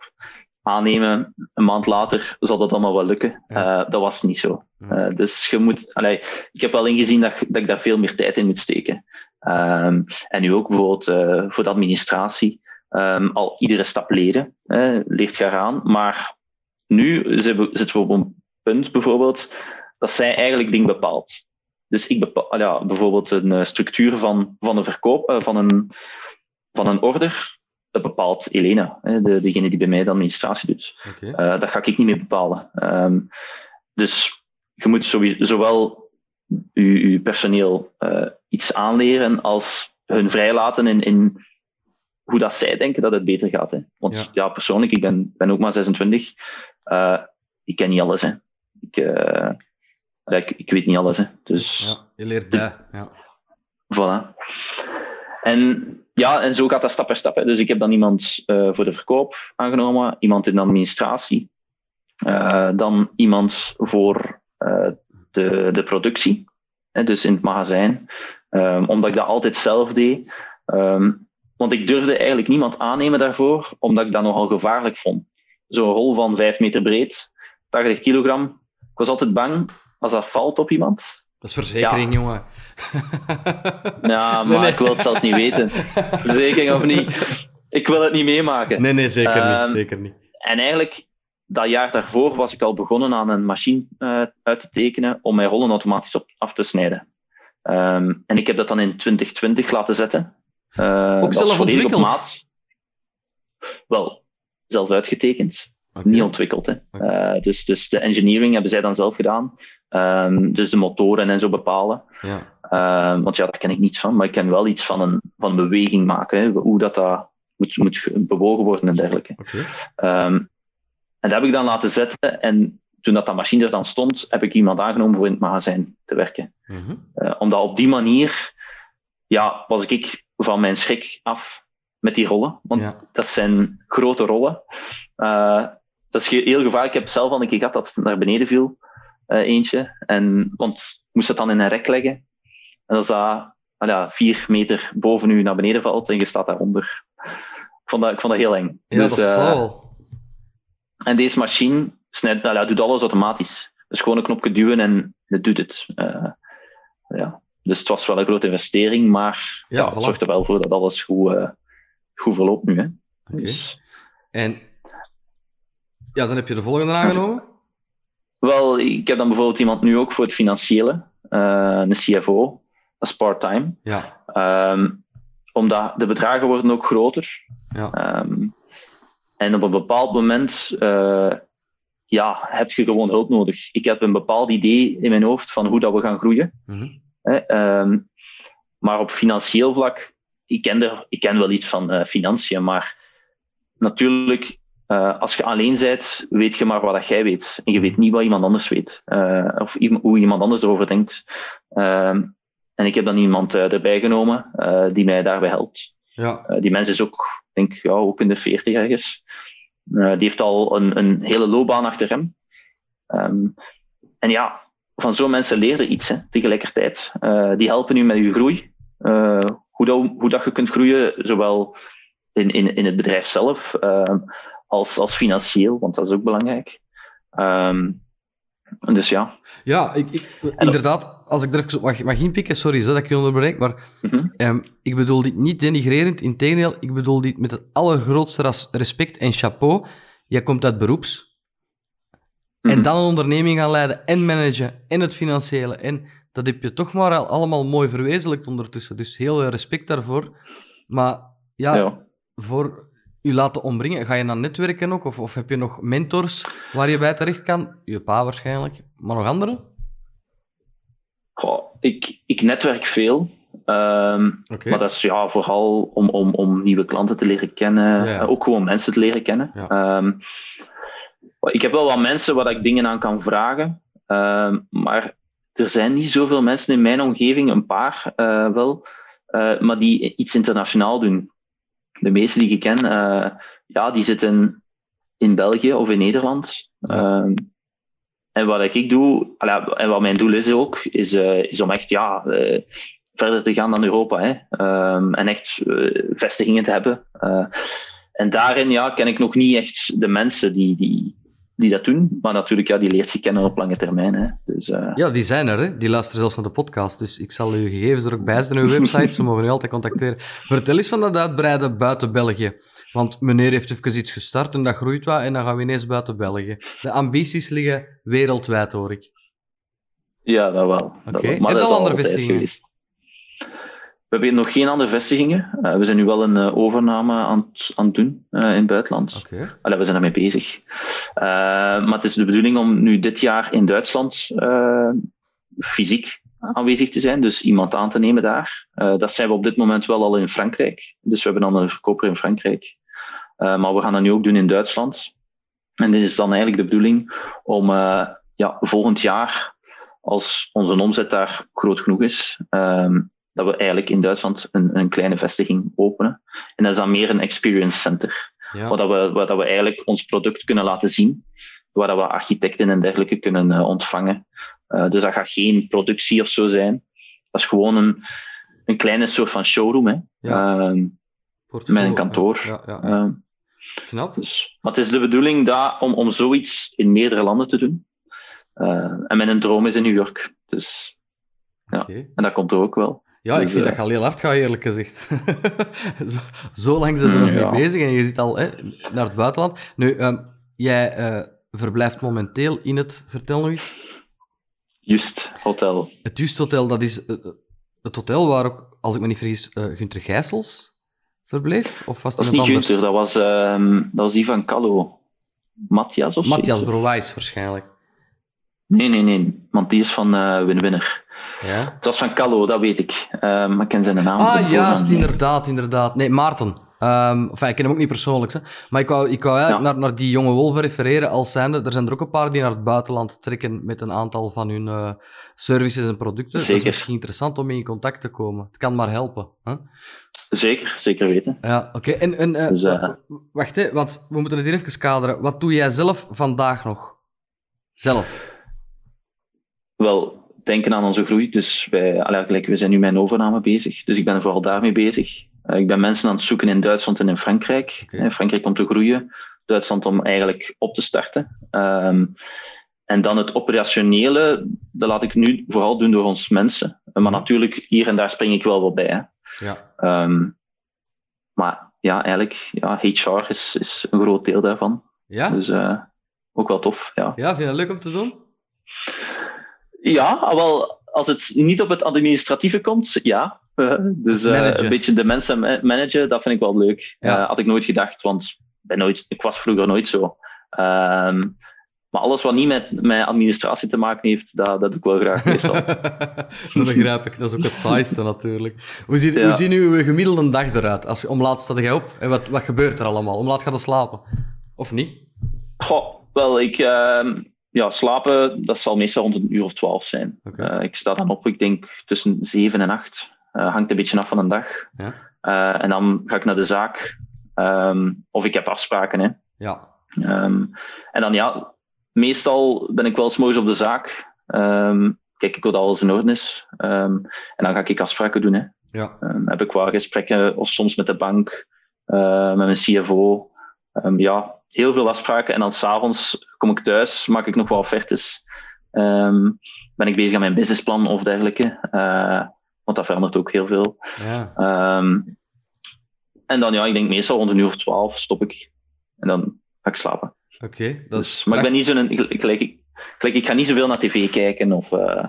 aannemen, een maand later zal dat allemaal wel lukken. Ja. Uh, dat was niet zo. Uh, dus je moet, allee, ik heb wel ingezien dat, dat ik daar veel meer tijd in moet steken. Um, en nu ook bijvoorbeeld voor de administratie. Um, al iedere stap leren, leert je eraan. Maar nu zitten we op een punt bijvoorbeeld dat zij eigenlijk dingen bepaalt. Dus ik bepaal ja, bijvoorbeeld een structuur van, van een verkoop, van, een, van een order dat bepaalt Elena, de, degene die bij mij de administratie doet. Okay. Uh, dat ga ik niet meer bepalen. Um, dus je moet sowieso, zowel je, je personeel uh, iets aanleren als hun vrijlaten in, in hoe dat zij denken dat het beter gaat. Hè. Want ja. ja, persoonlijk, ik ben, ben ook maar 26. Uh, eh, ik ken niet alles. Hè. Ik, ik, ik, weet niet alles. Hè. Dus, ja, je leert bij. Ja. Voilà. En ja, en zo gaat dat stap per stap. Hè. Dus ik heb dan iemand uh, voor de verkoop aangenomen, iemand in de administratie, uh, dan iemand voor uh, de, de productie, hè, dus in het magazijn, um, omdat ik dat altijd zelf deed. Um, want ik durfde eigenlijk niemand aannemen daarvoor, omdat ik dat nogal gevaarlijk vond. Zo'n rol van 5 meter breed, 80 kilogram. Ik was altijd bang als dat valt op iemand, dat is verzekering, ja. jongen. Ja, maar nee, ik wil het zelfs niet weten. Verzekering of niet. Ik wil het niet meemaken. Nee, nee, zeker um, niet. Ehm, zeker niet. En eigenlijk, dat jaar daarvoor was ik al begonnen aan een machine uh, uit te tekenen om mijn rollen automatisch op, af te snijden. Um, en ik heb dat dan in 2020 laten zetten. Uh, Ook zelf ontwikkeld? Wel, zelf uitgetekend. Okay. Niet ontwikkeld. Hè. Okay. Uh, dus, dus de engineering hebben zij dan zelf gedaan. Um, dus de motoren en zo bepalen. Ja. Um, want ja, daar ken ik niets van, maar ik ken wel iets van een, van beweging maken. Hè, hoe dat, dat moet, moet bewogen worden en dergelijke. Okay. Um, en dat heb ik dan laten zetten. En toen dat, dat machine er dan stond, heb ik iemand aangenomen voor in het magazijn te werken. Mm -hmm. uh, omdat op die manier ja, was ik van mijn schrik af met die rollen. Want ja. dat zijn grote rollen. Uh, dat is heel gevaarlijk. Ik heb zelf al een keer gehad dat het naar beneden viel eentje. En, want ik moest het dan in een rek leggen. En als dat ah ja, vier meter boven u naar beneden valt en je staat daaronder. Ik vond dat, ik vond dat heel eng. Ja, dus, dat uh, En deze machine snijdt, nou, ja, doet alles automatisch. Dus gewoon een knopje duwen en het doet het. Uh, ja. Dus het was wel een grote investering, maar ja, ja, het zorgt er wel voor dat alles goed, uh, goed verloopt nu. Oké. Okay. Dus... En ja, dan heb je de volgende aangenomen? Wel, ik heb dan bijvoorbeeld iemand nu ook voor het financiële, uh, een CFO, dat is part-time. Ja. Um, omdat de bedragen worden ook groter. Ja. Um, en op een bepaald moment uh, ja, heb je gewoon hulp nodig. Ik heb een bepaald idee in mijn hoofd van hoe dat we gaan groeien. Mm -hmm. um, maar op financieel vlak, ik ken, er, ik ken wel iets van uh, financiën, maar natuurlijk uh, als je alleen bent, weet je maar wat dat jij weet. En je weet niet wat iemand anders weet. Uh, of hoe iemand anders erover denkt. Uh, en ik heb dan iemand uh, erbij genomen die mij daarbij helpt. Ja. die mens is ook, denk ja, ook in de veertig ergens. die heeft al een, een hele loopbaan achter hem. Um, en ja, van zo'n mensen leer je iets hè, tegelijkertijd. die helpen u met je groei. hoe, dat, hoe dat je kunt groeien, zowel in, in, in het bedrijf zelf als, als financieel, want dat is ook belangrijk. Um, dus ja. Ja, ik, ik, inderdaad, als ik er even op mag, mag inpikken, sorry dat ik je onderbreek, maar mm -hmm. um, ik bedoel dit niet denigrerend, integendeel, ik bedoel dit met het allergrootste respect en chapeau. Jij komt uit beroeps. Mm -hmm. En dan een onderneming gaan leiden en managen en het financiële. En dat heb je toch maar al- allemaal mooi verwezenlijkt ondertussen. Dus heel respect daarvoor. Maar ja, Ja. voor u laten ombrengen, ga je dan netwerken ook? Of, of heb je nog mentors waar je bij terecht kan? Je pa waarschijnlijk, maar nog anderen? Goh, ik, ik netwerk veel. Ehm. Maar dat is ja, vooral om, om, om nieuwe klanten te leren kennen. Ja. eh, ook gewoon mensen te leren kennen. Ja. Ehm, ik heb wel wat mensen waar ik dingen aan kan vragen. Ehm, maar er zijn niet zoveel mensen in mijn omgeving, een paar eh, wel, eh, maar die iets internationaal doen. De meeste die ik ken, eh, ja, die zitten in België of in Nederland. Ja. Ehm, en wat ik doe, en wat mijn doel is ook, is, eh, is om echt ja, eh, verder te gaan dan Europa. Hè. Ehm, en echt vestigingen te hebben. En daarin ja, ken ik nog niet echt de mensen die, die, die dat doen. Maar natuurlijk, ja, die leert je kennen op lange termijn. Hè. Dus, eh, Ja, die zijn er, hè? die luisteren zelfs naar de podcast. Dus ik zal uw gegevens er ook bij zetten in uw website. Ze mogen u altijd contacteren. Vertel eens van dat uitbreiden buiten België. Want meneer heeft even iets gestart en dat groeit wat en dan gaan we ineens buiten België. De ambities liggen wereldwijd, hoor ik. Ja, dat wel. Oké. wel. Heb je al andere vestigingen? We hebben nog geen andere vestigingen. Eh, we zijn nu wel een eh, overname aan, het- aan het doen eh, in het buitenland. Allee, we zijn daarmee bezig. Maar het is de bedoeling om nu dit jaar in Duitsland fysiek aanwezig te zijn, dus iemand aan te nemen daar. Dat zijn we op dit moment wel al in Frankrijk. Dus we hebben dan een verkoper in Frankrijk. Maar we gaan dat nu ook doen in Duitsland. En dit is dan eigenlijk de bedoeling om ja, volgend jaar, als onze omzet daar groot genoeg is, ehm, dat we eigenlijk in Duitsland een, een kleine vestiging openen. En dat is dan meer een experience center Ja. waar, dat we, waar dat we eigenlijk ons product kunnen laten zien, waar dat we architecten en dergelijke kunnen eh, ontvangen. Eh, dus dat gaat geen productie of zo zijn. Dat is gewoon een, een kleine soort van showroom, hè. Ja. Ehm, met een kantoor. Ja, ehm, Knap. dus, maar het is de bedoeling dat, om, om zoiets in meerdere landen te doen. Eh, en mijn droom is in New York. Dus, ja. En dat komt er ook wel. Ja, ik Dus, vind eh, dat je al heel hard gaat, eerlijk gezegd. zo, zo lang zijn we er nog Mm, ja. mee bezig en je zit al hè, naar het buitenland. Nu, ehm, jij eh, verblijft momenteel in het, vertel nog eens, Just, hotel. het Just Hotel. Dat is eh, het hotel waar ook, als ik me niet vergis, eh Gunter Gijsels verbleef? Of was Dat iemand anders? Gunther, dat was, ehm, dat was die van Callo. Matthias of Matthias? Browijs waarschijnlijk. Nee, nee, nee. Want die is van Win-Winner. Ja? Het was van Callo, dat weet ik. Eh, maar ik ken zijn naam. Ah, juist, inderdaad, inderdaad. Nee, Maarten. Ehm enfin, ik ken hem ook niet persoonlijk, hè. maar ik wou, ik wou eigenlijk Ja. naar, naar die jonge wolven refereren als zijnde. Er zijn er ook een paar die naar het buitenland trekken met een aantal van hun eh, services en producten. Dat is Zeker. misschien interessant om mee in contact te komen. Het kan maar helpen. Hè? Zeker, zeker weten. Ja, oké. En, en Dus, eh, wacht, hè, want we moeten het hier even kaderen. Wat doe jij zelf vandaag nog? Zelf? Wel, denken aan onze groei. Dus wij, allee, gelijk, we zijn nu met een overname bezig. Dus ik ben vooral daarmee bezig. Eh, ik ben mensen aan het zoeken in Duitsland en in Frankrijk. Eh, Frankrijk om te groeien. Duitsland om eigenlijk op te starten. Ehm, en dan het operationele, dat laat ik nu vooral doen door ons mensen. Eh, Maar natuurlijk, hier en daar spring ik wel wat bij. Hè. Ja. Ehm, maar ja, eigenlijk, ja, HR is, is een groot deel daarvan. Ja? Dus ook wel tof, ja. Ja, vind je dat leuk om te doen? Ja, al wel, als het niet op het administratieve komt, ja. Eh, dus eh, een beetje de mensen ma- managen, dat vind ik wel leuk. Ja. Eh, had ik nooit gedacht, want ik ben nooit, ik was vroeger nooit zo. Ehm, maar alles wat niet met, met administratie te maken heeft, dat, dat doe ik wel graag meestal. dat begrijp ik. Dat is ook het saaiste natuurlijk. Hoe ziet, Ja. hoe ziet uw gemiddelde dag eruit? Als, om laat sta jij op en wat, wat gebeurt er allemaal? Om laat gaat je slapen? Of niet? Goh, wel, ik, ehm, ja, slapen, dat zal meestal rond een uur of twaalf zijn. Eh, ik sta dan op, ik denk tussen zeven en acht. Eh, hangt een beetje af van de dag. Ja. Eh, en dan ga ik naar de zaak. Ehm, of ik heb afspraken, hè. Ja. Ehm, en dan ja, meestal ben ik wel s'morgens op de zaak. Ehm, kijk ik wat alles in orde is. En dan ga ik afspraken doen. Hè. Ja. Heb ik wel gesprekken, of soms met de bank, met mijn CFO. Ja, heel veel afspraken. En dan s'avonds kom ik thuis, maak ik nog wel offertes. Ehm, ben ik bezig aan mijn businessplan of dergelijke. Eh, want dat verandert ook heel veel. Ja. Ehm, en dan, ja, ik denk meestal rond een uur of twaalf stop ik. En dan ga ik slapen. Oké. dat is Dus, maar ik ben niet zo'n... ik- Gelijk, ik, gelijk, ik ga niet zoveel naar tv kijken of... eh,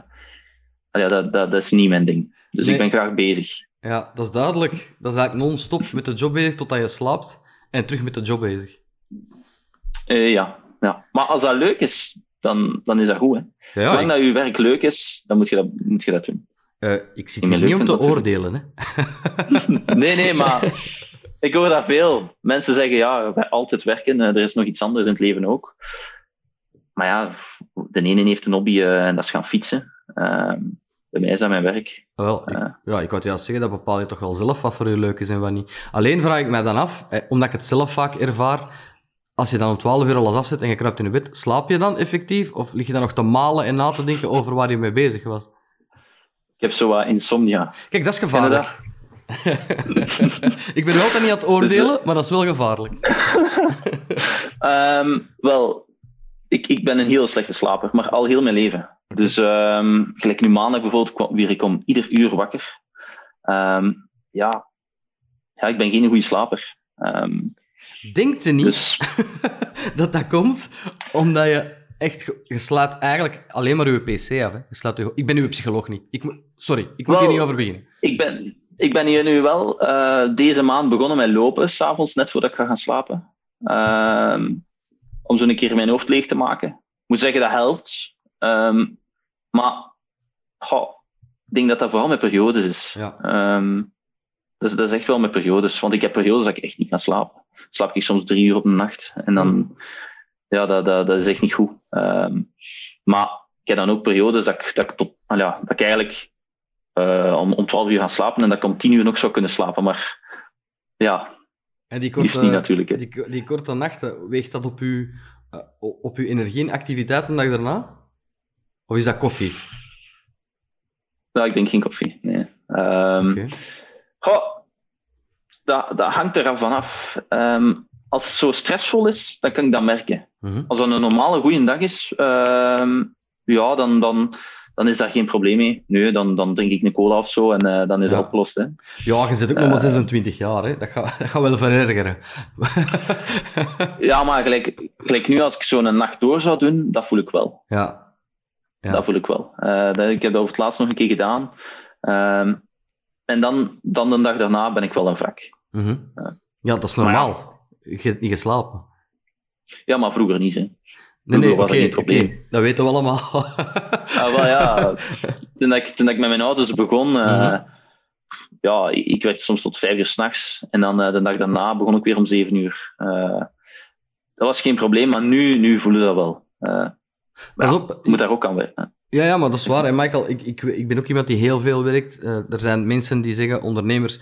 ja, dat, dat, dat is niet mijn ding. Dus Nee. ik ben graag bezig. Ja, dat is duidelijk. Dat is eigenlijk non-stop met de job bezig totdat je slaapt en terug met de job bezig. Eh, ja, ja. Maar als dat leuk is, dan, dan is dat goed. Hè. Ja, Zolang ik, dat je werk leuk is, dan moet je dat, moet je dat doen. eh, ik zit hier niet om te oordelen. Hè. Nee, nee, maar ik hoor dat veel. Mensen zeggen, ja, altijd werken, eh, er is nog iets anders in het leven ook. Maar ja, de ene heeft een hobby en dat is gaan fietsen. Ehm, bij mij is dat mijn werk. Wel, ik, Ja. ik wou juist zeggen, dat bepaal je toch wel zelf wat voor je leuk is en wat niet. Alleen vraag ik mij dan af, eh, omdat ik het zelf vaak ervaar, als je dan om 12 uur alles afzet en je kruipt in je bed, slaap je dan effectief? Of lig je dan nog te malen en na te denken over waar je mee bezig was? Ik heb zo wat insomnia. Kijk, dat is gevaarlijk. ik ben wel altijd niet aan het oordelen, maar dat is wel gevaarlijk. Ehm, wel, ik, ik ben een heel slechte slaper, maar al heel mijn leven. Dus ehm, gelijk nu maandag bijvoorbeeld, weer ik om ieder uur wakker. Ehm, ja. ja, ik ben geen goede slaper. Ehm, Denkt je niet dus dat dat komt omdat je echt... Je slaat eigenlijk alleen maar je pc af. Hè? Je slaat je, ik ben uw psycholoog niet. Ik, sorry, ik moet hier niet over beginnen. ik, ben, ik ben hier nu wel eh, deze maand begonnen met lopen, s'avonds, net voordat ik ga gaan slapen. Ehm, om zo een keer mijn hoofd leeg te maken. Ik moet zeggen, dat helpt. Ehm, maar goh, ik denk dat dat vooral met periodes is. Ja. Dat, is dat is echt wel met periodes. Want ik heb periodes dat ik echt niet kan slapen. Slaap ik soms drie uur op een nacht. En dan, ja, dat, dat, dat is echt niet goed. Ehm, maar ik heb dan ook periodes dat ik, dat ik, tot, ja, dat ik eigenlijk eh, om, om 12 uur ga slapen en dat ik om 10 uur nog zou kunnen slapen. Maar ja, En die korte, niet natuurlijk. Hè. die, die korte nachten, weegt dat op uw, eh, op uw energie en activiteit een dag daarna? Of is dat koffie? Ja, ik denk geen koffie. Nee. Ehm, Oké. goh, dat, dat hangt er vanaf. Ehm als het zo stressvol is, dan kan ik dat merken. Mhm. Als dat een normale goede dag is, ehm, ja, dan, dan, dan is daar geen probleem mee. Nee, dan, dan drink ik een cola of zo en eh, dan is Ja. het opgelost. Hè. Ja, je zit ook nog maar 26 jaar, hè. Dat gaat, dat gaat wel verergeren. Ja, maar gelijk, gelijk nu, als ik zo'n nacht door zou doen, dat voel ik wel. ja. Ja. Dat voel ik wel. Eh, dat, ik heb dat over het laatst nog een keer gedaan. Ehm, en dan, dan de dag daarna ben ik wel een wrak. Mhm. Ja. ja, dat is Maar normaal. Je hebt niet geslapen. Ja, maar vroeger niet. Hè. Nee, nee, oké, was dat weten we allemaal. Ah, wel, ja. toen, ik, toen ik met mijn ouders begon, eh, Mhm. ja, ik, werkte soms tot vijf uur s'nachts. En dan eh, de dag daarna begon ik weer om zeven uur. Eh, dat was geen probleem, maar nu, nu voel ik dat wel. Pas Ja, op. ik moet daar ook aan werken. Ja, ja, maar dat is waar. En Michael, ik, ik, ik ben ook iemand die heel veel werkt. Er zijn mensen die zeggen, ondernemers,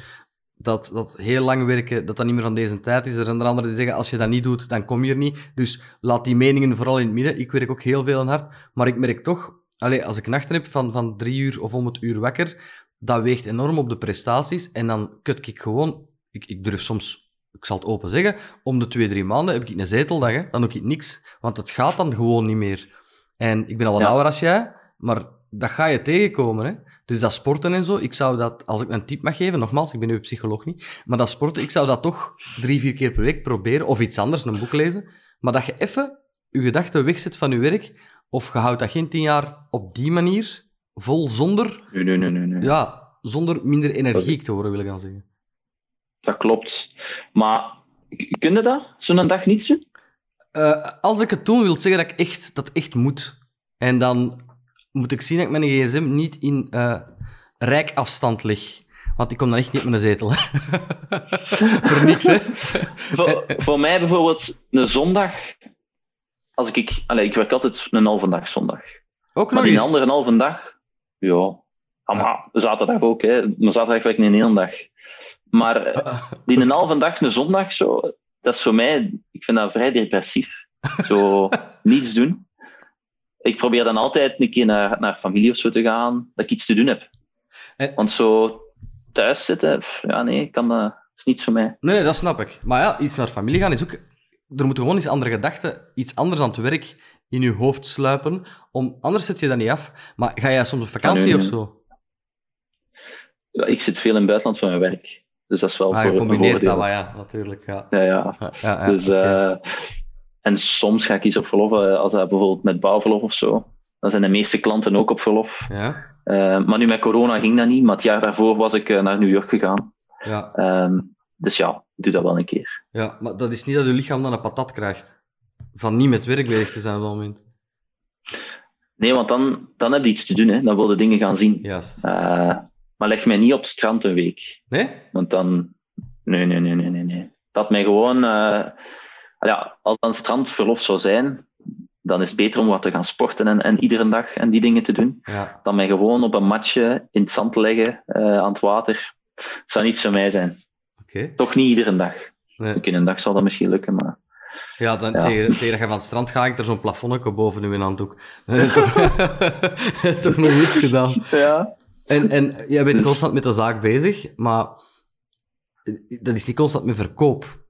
dat, dat heel lang werken, dat dat niet meer van deze tijd is. Er zijn er anderen die zeggen, als je dat niet doet, dan kom je er niet. Dus laat die meningen vooral in het midden. Ik werk ook heel veel en hard. Maar ik merk toch, allee, als ik nachten heb van, van drie uur of om het uur wakker, dat weegt enorm op de prestaties. En dan kut ik gewoon... Ik, ik durf soms, ik zal het open zeggen, om de twee, drie maanden heb ik een zeteldag. Hè. Dan doe ik niks. Want het gaat dan gewoon niet meer. En ik ben al wat Ja. ouder als jij, maar dat ga je tegenkomen. Hè? Dus dat sporten en zo, ik zou dat, als ik een tip mag geven, nogmaals, ik ben nu psycholoog niet, maar dat sporten, ik zou dat toch drie, vier keer per week proberen, of iets anders, een boek lezen, maar dat je even je gedachten wegzet van je werk, of je houdt dat geen tien jaar op die manier, vol zonder, Nee, nee, nee, nee. nee. ja, zonder minder energiek te worden, wil ik dan zeggen. Dat klopt. Maar kun je dat, zo'n dag niet doen? Eh, als ik het doen, wil zeggen dat ik echt, dat echt moet. En dan moet ik zien dat ik mijn gsm niet in eh rijkafstand leg. Want ik kom dan echt niet op mijn zetel. Voor niks, hè. voor, voor mij bijvoorbeeld, een zondag, als ik, ik, allee, ik werk altijd een halve dag zondag. Ook Maar nog die eens. andere halve dag, ja. Ah, maar zaterdag ook, hè. Maar zaterdag werk ik een hele dag. Maar eh, die een halve dag, een zondag, zo, dat is voor mij, ik vind dat vrij depressief. Zo, niets doen. Ik probeer dan altijd een keer naar, naar familie of zo te gaan, dat ik iets te doen heb. En- Want zo thuis zitten, pff, ja nee, kan dat, is niets voor mij. Nee, nee, dat snap ik. Maar ja, iets naar familie gaan is ook... Er moeten gewoon eens andere gedachten, iets anders aan het werk in je hoofd sluipen. Om... Anders zet je dat niet af. Maar ga jij soms op vakantie nee, of nee. zo? Ja, ik zit veel in het buitenland voor mijn werk. Dus dat is wel Ah, je combineert dat, maar ja, natuurlijk. Ja. Ja, ja. Ja, ja, ja, Dus, oké. eh, en soms ga ik iets op verlof, eh, als dat bijvoorbeeld met bouwverlof of zo. Dan zijn de meeste klanten ook op verlof. ja. Eh, maar nu met corona ging dat niet. Maar het jaar daarvoor was ik naar New York gegaan. Ja. Ehm, dus ja, doe dat wel een keer. Ja, maar dat is niet dat je lichaam dan een patat krijgt. Van niet met werk bezig te zijn op dat moment. Nee, want dan, dan heb je iets te doen. Hè. Dan wil je dingen gaan zien. Juist. maar leg mij niet op het strand een week. Nee? Want dan... Nee, nee, nee, nee, nee. nee. Dat mij gewoon... ja, als dan strandverlof zou zijn, dan is het beter om wat te gaan sporten en, en iedere dag en die dingen te doen. Ja. Dan mij gewoon op een matje in het zand te leggen uh, aan het water. zou niet voor mij zijn. Okay. Toch niet iedere dag. Nee. in een dag zal dat misschien lukken, maar... Ja, dan, Tegen, tegen dat je van het strand gaat, ik er zo'n plafonnetje boven nu in handdoek. toch, toch nog iets gedaan. Ja. En, en jij bent constant met de zaak bezig, maar dat is niet constant met verkoop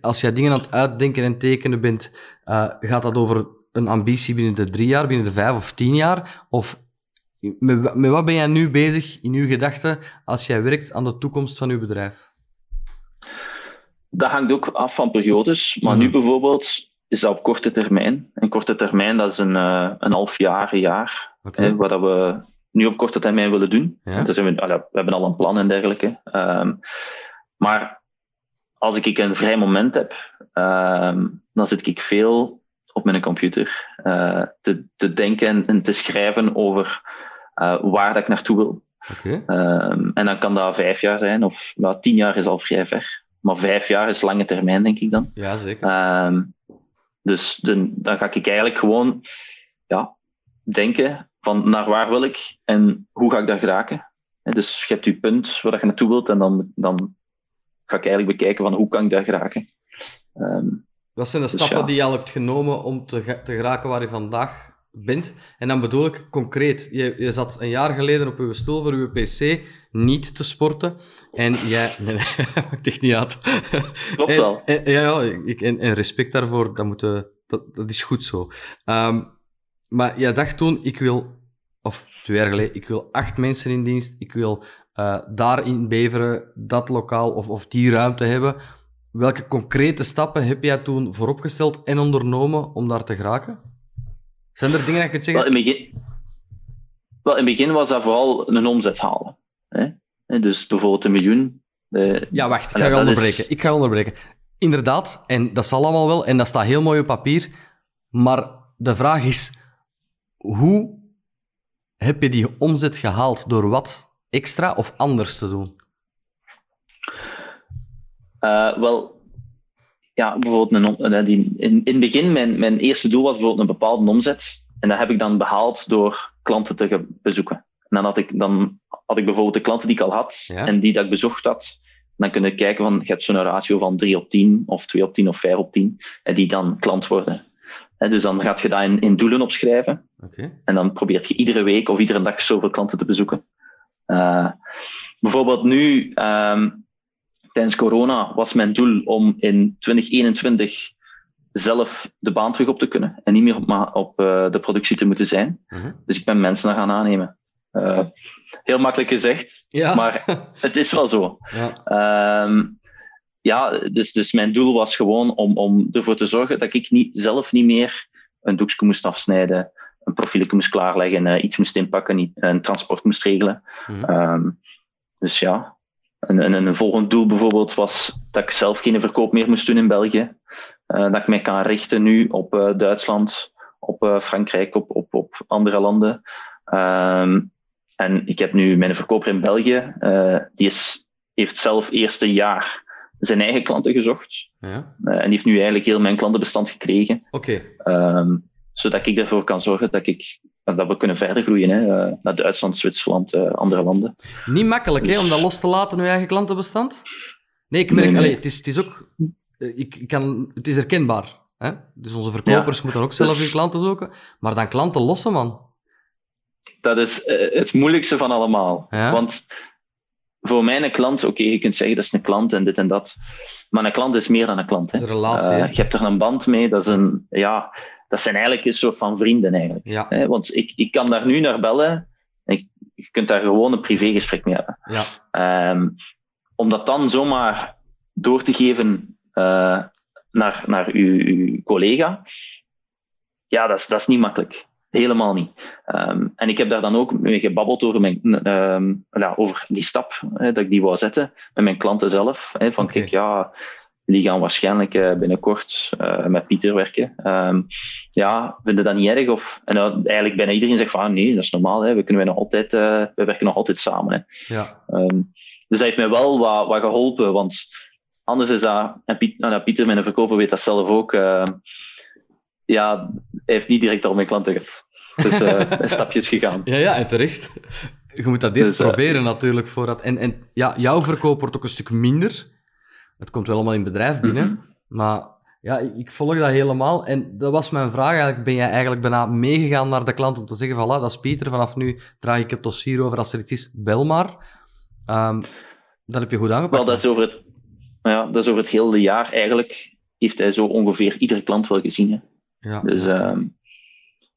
als jij dingen aan het uitdenken en tekenen bent, uh, gaat dat over een ambitie binnen de drie jaar, binnen de vijf of tien jaar? Of met, met wat ben jij nu bezig in uw gedachten als jij werkt aan de toekomst van uw bedrijf? Dat hangt ook af van periodes. Maar nu bijvoorbeeld is dat op korte termijn. En korte termijn, dat is een, uh, een half jaar, een jaar. Okay. Hè, wat we nu op korte termijn willen doen. Ja. Dus we, we, hebben al een plan en dergelijke. Um, maar als ik een vrij moment heb, uh, dan zit ik veel op mijn computer uh, te, te, denken en te schrijven over uh, waar dat ik naartoe wil. Okay. Um, en dan kan dat vijf jaar zijn, of nou, tien jaar is al vrij ver. Maar vijf jaar is lange termijn, denk ik dan. Ja, zeker. Um, dus dan, dan ga ik eigenlijk gewoon ja, denken van naar waar wil ik en hoe ga ik daar geraken. Dus je hebt je punt waar je naartoe wilt en dan, dan ga ik eigenlijk bekijken van hoe kan ik daar geraken. Um, Wat zijn de dus stappen ja. die je al hebt genomen om te, te geraken waar je vandaag bent? En dan bedoel ik concreet, je, je zat een jaar geleden op uw stoel voor uw pc niet te sporten en jij... Nee, nee, maakt echt niet uit. Klopt en, wel. En, ja, ja ik, en, en respect daarvoor, dat, moet, dat, dat is goed zo. Um, maar jij dacht toen, ik wil... Of twee jaar geleden, ik wil acht mensen in dienst, ik wil uh, daar in Beveren dat lokaal of, of die ruimte hebben. Welke concrete stappen heb jij toen vooropgesteld en ondernomen om daar te geraken? Zijn er dingen dat je kunt zeggen? Wel, in het begin, wel, in het begin was dat vooral een omzet halen. Hè? Dus bijvoorbeeld een miljoen. Uh, ja, wacht, ik ga je onderbreken. Is... Ik ga onderbreken. Inderdaad, en dat zal allemaal wel, en dat staat heel mooi op papier. Maar de vraag is, hoe heb je die omzet gehaald? Door wat? Extra of anders te doen? Uh, wel, ja, bijvoorbeeld een, die, in, in het begin, mijn, mijn eerste doel was bijvoorbeeld een bepaalde omzet. En dat heb ik dan behaald door klanten te bezoeken. En dan had ik, dan had ik bijvoorbeeld de klanten die ik al had ja? en die dat ik bezocht had. Dan kun je kijken van, je hebt zo'n ratio van 3 op 10, of 2 op 10 of 5 op 10, en die dan klant worden. En dus dan gaat je dat in, in doelen opschrijven. Okay. En dan probeert je iedere week of iedere dag zoveel klanten te bezoeken. Uh, bijvoorbeeld nu, um, tijdens corona, was mijn doel om in 2021 zelf de baan terug op te kunnen en niet meer op, op uh, de productie te moeten zijn. Uh -huh. Dus ik ben mensen gaan aannemen. Uh, heel makkelijk gezegd, ja. maar het is wel zo. Ja, um, ja dus, dus mijn doel was gewoon om, om ervoor te zorgen dat ik niet, zelf niet meer een doekje moest afsnijden, een profielje moest klaarleggen, uh, iets moest inpakken, niet, een transport moest regelen. Mhm. Um, dus ja. En, en, een volgend doel bijvoorbeeld was dat ik zelf geen verkoop meer moest doen in België. Uh, dat ik mij kan richten nu op uh, Duitsland, op uh, Frankrijk, op, op, op andere landen. Um, en ik heb nu mijn verkoper in België, die is, heeft zelf eerste jaar zijn eigen klanten gezocht. Ja. en die heeft nu eigenlijk heel mijn klantenbestand gekregen. Oké. Okay. Um, zodat ik ervoor kan zorgen dat, ik, dat we kunnen verder groeien hè, uh, naar Duitsland, Zwitserland, uh, andere landen. Niet makkelijk hè, om dat los te laten, uw eigen klantenbestand? Nee, ik merk, nee, nee. Allee, het, is, het is ook... Ik, ik kan, het is herkenbaar. Hè? Dus onze verkopers ja. moeten ook zelf hun klanten zoeken. Maar dan klanten lossen, man. Dat is uh, het moeilijkste van allemaal. Ja? Want voor mijn klant, oké, okay, je kunt zeggen dat is een klant en dit en dat. Maar een klant is meer dan een klant. Hè? Dat is een relatie. je hebt er een band mee, dat is een... Ja, dat zijn eigenlijk een soort van vrienden eigenlijk. Ja. Hè? Want ik, ik kan daar nu naar bellen. Ik, je kunt daar gewoon een privégesprek mee hebben. Ja. Um, om dat dan zomaar door te geven uh, naar, naar uw, uw, collega, ja, dat is, dat is niet makkelijk. Helemaal niet. Ehm, en ik heb daar dan ook mee gebabbeld over, mijn, ehm, ja, over die stap hè, dat ik die wou zetten met mijn klanten zelf. Hè, van kijk, ja, die gaan waarschijnlijk eh, binnenkort eh, met Pieter werken. Ehm, ja, vinden dat niet erg? Of, en eigenlijk bijna iedereen zegt van ah, nee, dat is normaal. Hè, we, kunnen nog altijd, eh, we werken nog altijd samen. Hè. Ja. Ehm, dus dat heeft mij wel wat, wat geholpen, want anders is dat, en Piet, nou, Pieter, mijn verkoper, weet dat zelf ook, eh, ja, hij heeft niet direct al mijn klanten gehad. Dus een stapjes gegaan. Ja, ja, en terecht. Je moet dat eerst Dus, proberen natuurlijk. Voordat... En, en ja, jouw verkoop wordt ook een stuk minder. Het komt wel allemaal in het bedrijf binnen. Mhm. Maar ja, ik, volg dat helemaal. En dat was mijn vraag eigenlijk. Ben jij eigenlijk bijna meegegaan naar de klant om te zeggen, voilà, dat is Pieter, vanaf nu draag ik het dossier over. Als er iets is, bel maar. Ehm, dat heb je goed aangepakt. Wel, dat is over het, ja, dat is over het hele jaar eigenlijk, heeft hij zo ongeveer iedere klant wel gezien. Hè. ja, Dus ja. ehm,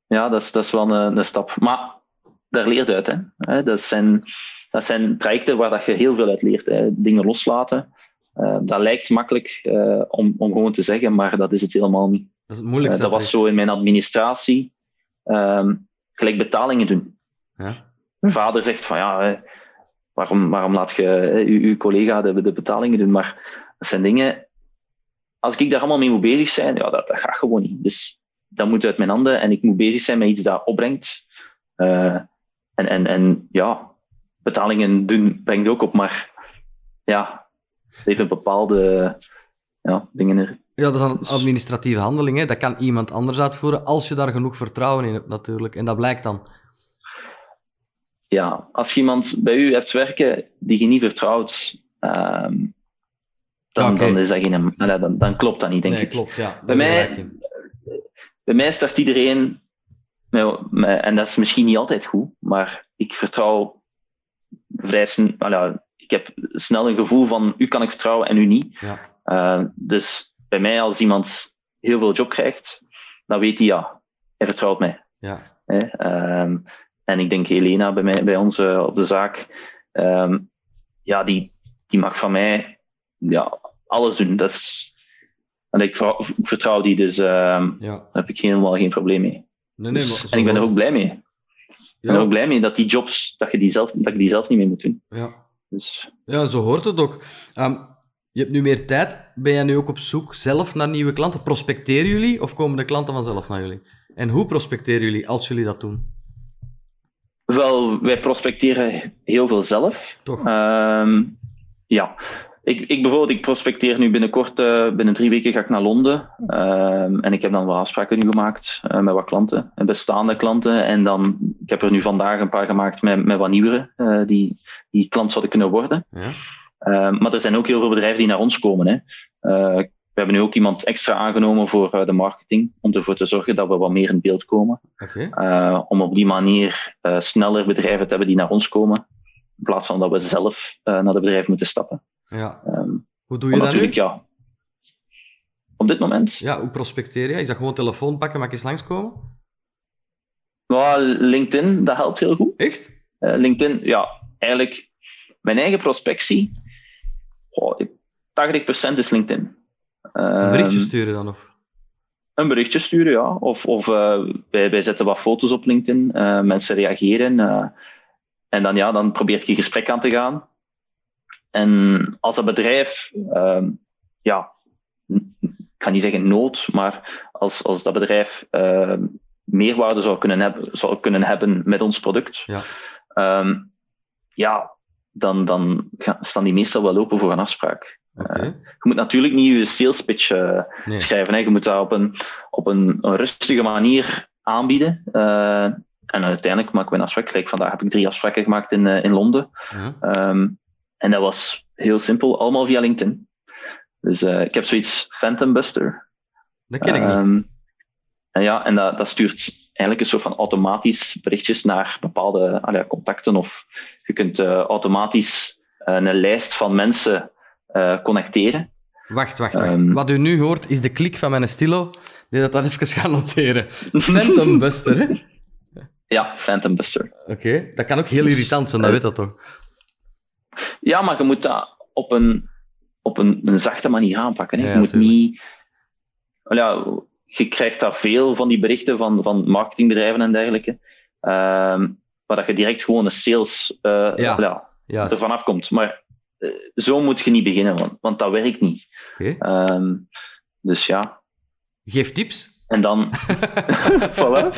ja, dat is, dat is wel een, een stap. Maar daar leert uit. Hè. Hè, Dat, zijn, dat zijn trajecten waar dat je heel veel uit leert. Hè. Dingen loslaten. Eh, dat lijkt makkelijk eh, om, om gewoon te zeggen, maar dat is het helemaal niet. dat is het moeilijkste. Eh, dat was zo in mijn administratie. ehm, gelijk betalingen doen. Ja. Mijn vader zegt van ja, waarom, waarom laat je uw, uw collega de, de betalingen doen? Maar dat zijn dingen. Als ik daar allemaal mee moet bezig zijn, ja, dat, dat gaat gewoon niet. Dus dat moet uit mijn handen en ik moet bezig zijn met iets dat opbrengt. En, en, en ja, betalingen doen brengt ook op, maar ja, het heeft een bepaalde ja, dingen er. ja, dat is een administratieve handeling. Hè. Dat kan iemand anders uitvoeren als je daar genoeg vertrouwen in hebt natuurlijk. En dat blijkt dan. ja, als je iemand bij u hebt werken die je niet vertrouwt, ehm, dan, dan, is dat geen, dan, dan klopt dat niet, denk nee, ik. klopt. Ja, Bij mij-. Bij mij start iedereen, en dat is misschien niet altijd goed, maar ik vertrouw vrij snel, ik heb snel een gevoel van u kan ik vertrouwen en u niet. Ja. Eh, dus bij mij, als iemand heel veel job krijgt, dan weet hij ja, hij vertrouwt mij. Ja. Ehm, en ik denk Helena bij, mij, bij ons eh, op de zaak, ehm, ja, die, die mag van mij ja, alles doen. Dat is, en ik, vertrouw, ik vertrouw die, dus ehm, ja. daar heb ik helemaal geen probleem mee. Nee, nee, maar En ik ben er ook blij mee. Ik ben er ook blij mee dat die jobs, dat, je die zelf, dat ik die zelf niet meer moet doen. ja. Dus ja, zo hoort het ook. Ehm, je hebt nu meer tijd. Ben jij nu ook op zoek zelf naar nieuwe klanten? Prospecteren jullie of komen de klanten vanzelf naar jullie? En hoe prospecteren jullie als jullie dat doen? wel, wij prospecteren heel veel zelf. Toch? Ehm, ja. Ik, ik bijvoorbeeld, ik prospecteer nu binnenkort, eh, binnen drie weken ga ik naar Londen. Ehm, en ik heb dan wat afspraken nu gemaakt eh, met wat klanten, en bestaande klanten. En dan, ik heb er nu vandaag een paar gemaakt met, met wat nieuwere, eh, die, die klant zouden kunnen worden. ja. Ehm, maar er zijn ook heel veel bedrijven die naar ons komen. Hè. Eh, we hebben nu ook iemand extra aangenomen voor eh, de marketing, om ervoor te zorgen dat we wat meer in beeld komen. Eh, om op die manier eh, sneller bedrijven te hebben die naar ons komen, in plaats van dat we zelf eh, naar de bedrijven moeten stappen. Ja. Ehm, Hoe doe je maar dat nu? ja. Op dit moment, Ja, hoe prospecteer je? Is dat gewoon telefoon pakken, mag eens langskomen? well, LinkedIn, dat helpt heel goed. Echt? Eh, LinkedIn, ja, eigenlijk mijn eigen prospectie, oh, 80% is LinkedIn. Een berichtje Ehm, sturen dan? Of? een berichtje sturen, ja. Of, of eh, wij, wij zetten wat foto's op LinkedIn, eh, mensen reageren. en dan, ja, dan probeer je gesprek aan te gaan. En als dat bedrijf, ehm, ja, ik ga niet zeggen nood, maar als, als dat bedrijf ehm, meerwaarde zou kunnen, hebben, zou kunnen hebben met ons product, Ja. ehm, ja, dan, dan gaan- staan die meestal wel open voor een afspraak. Oké. Je moet natuurlijk niet je sales pitch eh, Nee. schrijven. Hè. Je moet dat op een, op een, een rustige manier aanbieden. Eh, en uiteindelijk maken we een afspraak. Kijk, vandaag heb ik drie afspraken gemaakt in, eh, in Londen. Ehm, en dat was heel simpel, allemaal via LinkedIn. Dus eh, ik heb zoiets Phantom Buster. Dat ken ik niet. Ehm, en ja, en dat, dat stuurt eigenlijk een soort van automatisch berichtjes naar bepaalde ah ja, contacten. Of je kunt eh, automatisch eh, een lijst van mensen connecteren. Wacht, wacht, wacht. ehm, Wat u nu hoort is de klik van mijn stilo. Die dat dan even gaan noteren. Phantom Buster, hè? Ja, Phantom Buster. Oké. Dat kan ook heel irritant zijn, dat weet dat toch? Ja, maar je moet dat op een, op een, een zachte manier aanpakken. Hè. Ja, je moet tuurlijk. niet... Ja, je krijgt daar veel van die berichten van, van marketingbedrijven en dergelijke. Um, waar dat je direct gewoon een sales uh, Ja. ja, ervan afkomt. Maar eh, zo moet je niet beginnen, want, want dat werkt niet. Oké. Ehm, dus ja, Geef tips. en dan. voilà.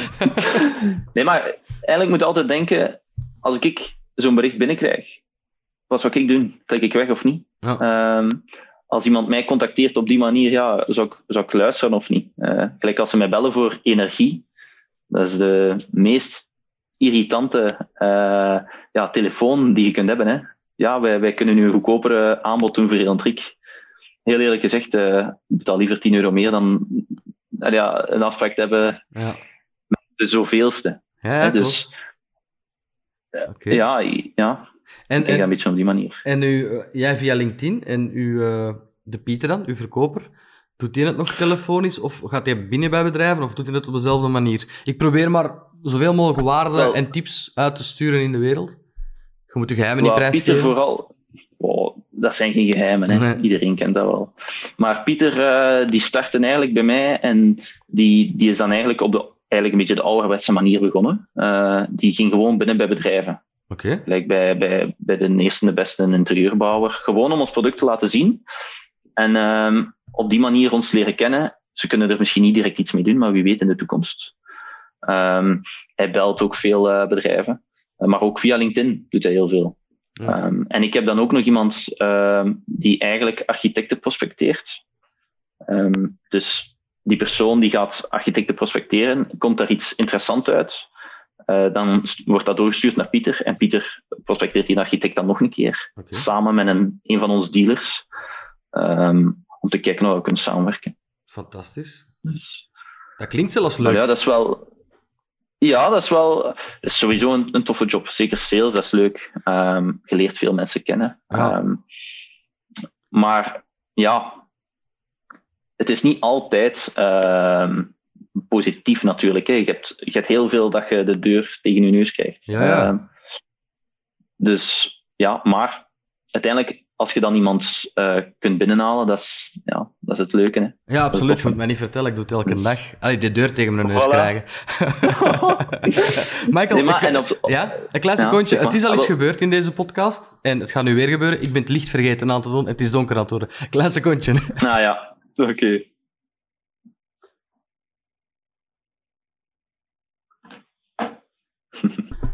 Nee, maar eigenlijk moet je altijd denken: als ik zo'n bericht binnenkrijg, wat zou ik doen? Trek ik weg of niet? Ja. Ehm, als iemand mij contacteert op die manier, ja, zou ik, zou ik luisteren of niet? Gelijk als ze mij bellen voor energie, dat is de meest irritante eh, ja, telefoon die je kunt hebben. Hè. Ja, wij, wij kunnen nu een goedkopere aanbod doen voor elektriek. Heel eerlijk gezegd, ik betaal liever 10 euro meer dan ja, een afspraak te hebben Ja. de zoveelste. Ja, hè. dus ja, ja, En, ik en, een beetje op die manier. en u, eh, jij via LinkedIn en u, eh, de Pieter dan, uw verkoper, doet hij het nog telefonisch of gaat hij binnen bij bedrijven of doet hij het op dezelfde manier? Ik probeer maar zoveel mogelijk waarden en tips uit te sturen in de wereld. Je moet je geheimen niet Waar Pieter prijsgeven. vooral... Oh, dat zijn geen geheimen, hè. Nee. iedereen kent dat wel. Maar Pieter, eh, die startte eigenlijk bij mij en die, die is dan eigenlijk op de, eigenlijk een beetje de ouderwetse manier begonnen. Die ging gewoon binnen bij bedrijven. Oké. Bij, bij, bij de eerste de beste interieurbouwer. Gewoon om ons product te laten zien. En ehm, op die manier ons leren kennen. Ze kunnen er misschien niet direct iets mee doen, maar wie weet in de toekomst. Ehm, hij belt ook veel eh, bedrijven. Eh, maar ook via LinkedIn doet hij heel veel. Ja. Ehm, en ik heb dan ook nog iemand die eigenlijk architecten prospecteert. Dus die persoon die gaat architecten prospecteren, komt daar iets interessants uit. Eh, dan wordt dat doorgestuurd naar Pieter. En Pieter prospecteert die architect dan nog een keer. Samen met een, een van onze dealers. ehm, om te kijken hoe we kunnen samenwerken. Fantastisch. Dus, Dat klinkt zelfs maar leuk. ja, dat is wel. Ja, dat is wel dat is sowieso een, een toffe job. Zeker sales, dat is leuk. Ehm, je leert veel mensen kennen. Ja. Ehm, maar ja, het is niet altijd positief natuurlijk. Hè. Je, hebt, je hebt heel veel dat je de deur tegen je neus krijgt. Ja, ja. Ehm, dus ja, maar uiteindelijk, als je dan iemand eh, kunt binnenhalen, dat is, ja, dat is het leuke. Hè. Ja, absoluut. Je moet mij niet vertellen, ik doe het elke dag. Allee, de deur tegen mijn neus Voilà. krijgen. Michael, Nee, maar- ik- en op- ja, een klein Ja, secondje. zeg maar. Het is al eens gebeurd in deze podcast. En het gaat nu weer gebeuren. Ik ben het licht vergeten aan te doen. Het is donker aan het worden. Klein secondje. Nou ja, oké.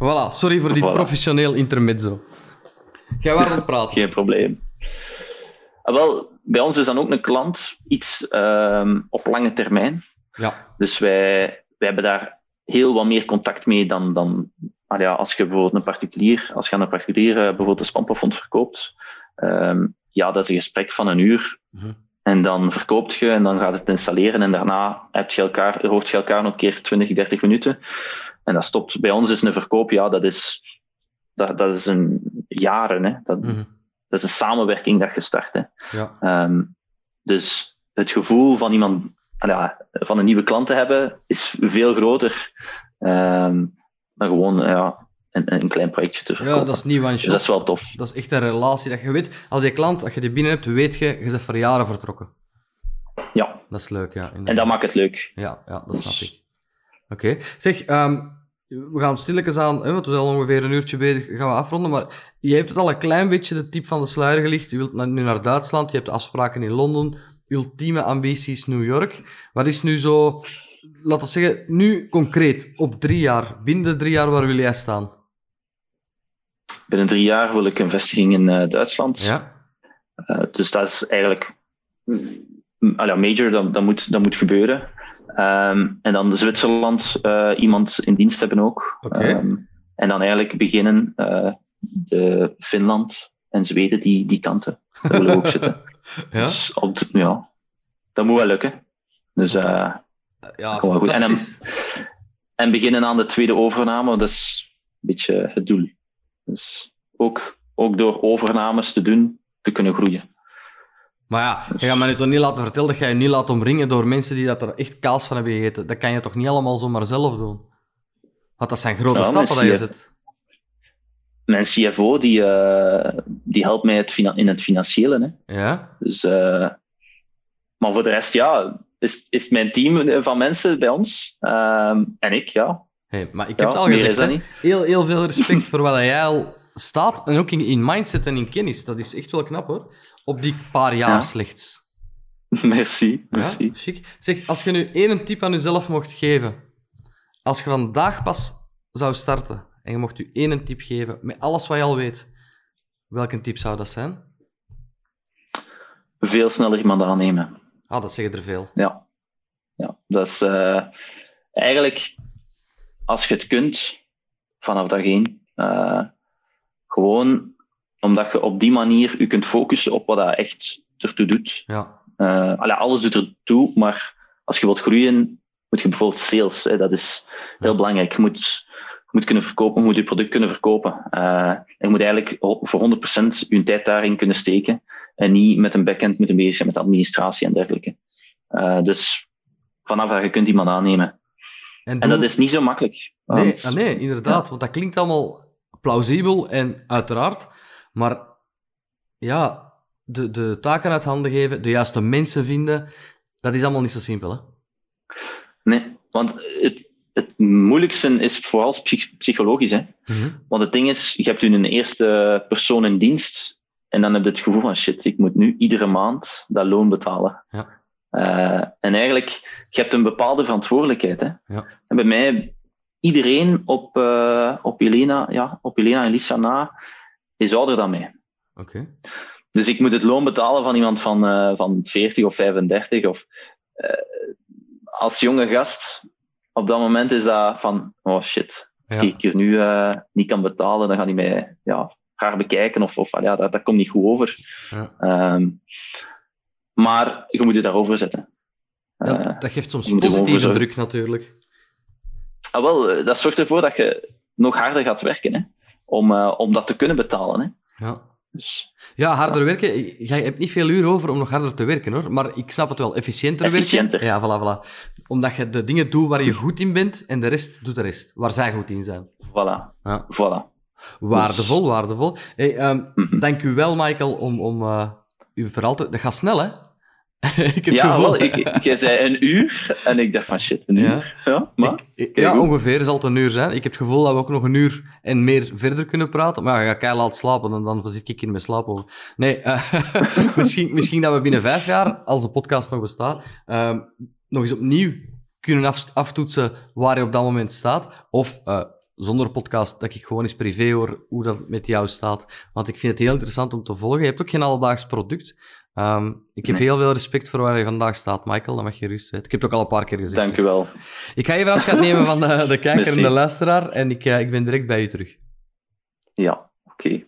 Voilà, sorry voor dit Voilà. professioneel intermezzo. Jij aan het praten. Geen probleem. Ah, wel, bij ons is dan ook een klant iets ehm, op lange termijn. Ja, Dus wij, wij hebben daar heel wat meer contact mee dan, dan ah ja, als je bijvoorbeeld een particulier, als je aan een particulier eh, bijvoorbeeld een spanplafond verkoopt. ehm, ja, dat is een gesprek van een uur. Mhm. En dan verkoopt je en dan gaat het installeren en daarna heb je elkaar, hoort je elkaar nog een keer 20, 30 minuten. En dat stopt. Bij ons is een verkoop, ja, dat is, dat, dat is een jaren. Hè. Dat, Mhm. dat is een samenwerking dat je start. Hè. ja. Ehm, dus het gevoel van iemand, ja, van een nieuwe klant te hebben, is veel groter ehm, dan gewoon ja, een, een klein projectje te verkopen. ja, dat is niet one Dus shot. dat is wel tof. Dat is echt een relatie dat je weet. Als je klant, als je die binnen hebt, weet je, je bent voor jaren vertrokken. Ja, Dat is leuk, ja. en dat maakt het leuk. Ja, ja, dat snap ik. Oké. Zeg, ehm, we gaan stilletjes aan, hè, want we zijn al ongeveer een uurtje bezig, gaan we afronden. Maar je hebt het al een klein beetje de tip van de sluier gelicht. Je wilt nu naar Duitsland, je hebt afspraken in Londen, ultieme ambities New York. Wat is nu zo, laten we zeggen, nu concreet, op drie jaar, binnen de drie jaar, waar wil jij staan? Binnen drie jaar wil ik een vestiging in eh, Duitsland. Ja? Eh, dus dat is eigenlijk ja, major, dat, dat, moet, dat moet gebeuren. Ehm, en dan Zwitserland eh, iemand in dienst hebben ook. Oké. Ehm, en dan eigenlijk beginnen eh, de Finland en Zweden, die, die kanten. Daar willen we ook zitten. Ja? Dus op de- ja, dat moet wel lukken. Dus, eh, Ja, goed. En en beginnen aan de tweede overname, dat is een beetje het doel. Dus ook, ook door overnames te doen, te kunnen groeien. Maar ja, je gaat me nu toch niet laten vertellen dat jij je niet laat omringen door mensen die dat er echt kaas van hebben gegeten. Dat kan je toch niet allemaal zomaar zelf doen? Want dat zijn grote Ja, stappen dat je zet. Mijn CFO die, eh, die helpt mij het in het financiële. Hè. Ja? Dus, eh, maar voor de rest, ja, is, is mijn team van mensen bij ons. Ehm, en ik, ja. Hey, maar ik heb het al gezegd, hè? Heel, heel veel respect voor wat jij al staat. En ook in, in mindset en in kennis. Dat is echt wel knap, hoor. Op die paar jaar slechts. Merci, merci. Ja, chic. Zeg, als je nu één tip aan jezelf mocht geven. Als je vandaag pas zou starten en je mocht je één tip geven met alles wat je al weet. Welke tip zou dat zijn? Veel sneller iemand aannemen. Ah, dat zeggen er veel. Ja. ja dat is uh, eigenlijk, als je het kunt, vanaf dag één, uh, gewoon omdat je op die manier je kunt focussen op wat dat echt ertoe doet. Ja. Uh, alles doet ertoe, maar als je wilt groeien, moet je bijvoorbeeld sales. Hè, dat is heel belangrijk. Je moet, je moet kunnen verkopen, je moet je product kunnen verkopen. Uh, je moet eigenlijk voor 100% je tijd daarin kunnen steken en niet met een backend moeten bezig zijn met administratie en dergelijke. Uh, dus vanaf dat je kunt iemand aannemen. En, en, dat is niet zo makkelijk. Nee, ah, nee inderdaad. Want dat klinkt allemaal plausibel en uiteraard. Maar ja, de, de taken uit handen geven, de juiste mensen vinden, dat is allemaal niet zo simpel, hè? Nee, want het, het moeilijkste is vooral psychologisch. Hè? Mhm. Want het ding is, je hebt nu een eerste persoon in dienst en dan heb je het gevoel van shit, ik moet nu iedere maand dat loon betalen. Ja. Uh, en eigenlijk, je hebt een bepaalde verantwoordelijkheid. Hè? Ja. En bij mij, iedereen op, uh, op, Elena, ja, op Elena en Lisa na is ouder dan mij. Oké. Dus ik moet het loon betalen van iemand van, uh, van 40 of 35. Of, als jonge gast, op dat moment is dat van, oh shit, ja. als ik hier nu niet kan betalen, dan gaat hij mij ja, raar bekijken of, of ja, dat, dat komt niet goed over. Ja. Um, maar je moet je daarover zetten. Ja, dat geeft soms positieve druk natuurlijk. Ah, wel, dat zorgt ervoor dat je nog harder gaat werken, hè, om, uh, om dat te kunnen betalen. Hè. Ja. Dus, ja, harder werken. Je hebt niet veel uur over om nog harder te werken, hoor. Maar ik snap het wel. Efficiënter, Efficiënter. werken. Ja, voilà, voilà. Omdat je de dingen doet waar je goed in bent en de rest doet de rest. Waar zij goed in zijn. Voilà. Ja. voilà. Waardevol, waardevol. Hey, um, mm -hmm. Dank u wel, Michael, om, om uh, uw verhaal te... Dat gaat snel, hè? ik heb ja, wel, ik, ik, jij zei een uur en ik dacht van shit, een ja. uur. Ja, maar, ik, ja ongeveer zal het een uur zijn. Ik heb het gevoel dat we ook nog een uur en meer verder kunnen praten. Maar ja, ga keihard laat slapen en dan zit ik in mijn slaap over. Nee, uh, misschien, misschien dat we binnen vijf jaar, als de podcast nog bestaat, uh, nog eens opnieuw kunnen af, aftoetsen waar je op dat moment staat. Of uh, zonder podcast, dat ik gewoon eens privé hoor hoe dat met jou staat. Want ik vind het heel interessant om te volgen. Je hebt ook geen alledaags product. Um, ik heb nee. heel veel respect voor waar je vandaag staat, Michael. Dat mag je rust weten. Ik heb het ook al een paar keer gezegd. Dank u wel. Ik ga even afscheid nemen van de, de kijker en de luisteraar. En ik, uh, ik ben direct bij u terug. Ja, oké. Okay.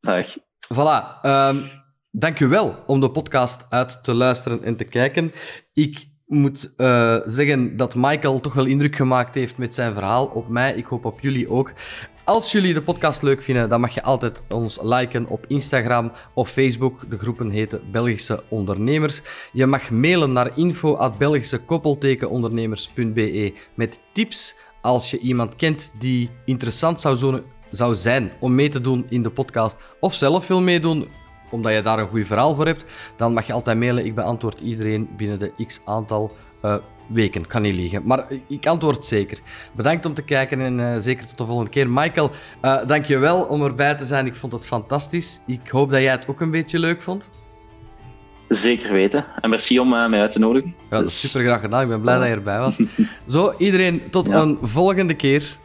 Dag. Voilà. Um, dank u wel om de podcast uit te luisteren en te kijken. Ik moet uh, zeggen dat Michael toch wel indruk gemaakt heeft met zijn verhaal op mij. Ik hoop op jullie ook. Als jullie de podcast leuk vinden, dan mag je altijd ons liken op Instagram of Facebook. De groepen heten Belgische Ondernemers. Je mag mailen naar info@belgischekoppeltekenondernemers.be met tips als je iemand kent die interessant zou, zou zijn om mee te doen in de podcast of zelf wil meedoen omdat je daar een goed verhaal voor hebt, dan mag je altijd mailen. Ik beantwoord iedereen binnen de x aantal uh, weken. Kan niet liegen. Maar ik antwoord zeker. Bedankt om te kijken en uh, zeker tot de volgende keer. Michael, uh, dank je wel om erbij te zijn. Ik vond het fantastisch. Ik hoop dat jij het ook een beetje leuk vond. Zeker weten. En merci om uh, mij uit te nodigen. Ja, dat is super graag gedaan. Ik ben blij dat je erbij was. Zo, iedereen, tot ja. een volgende keer.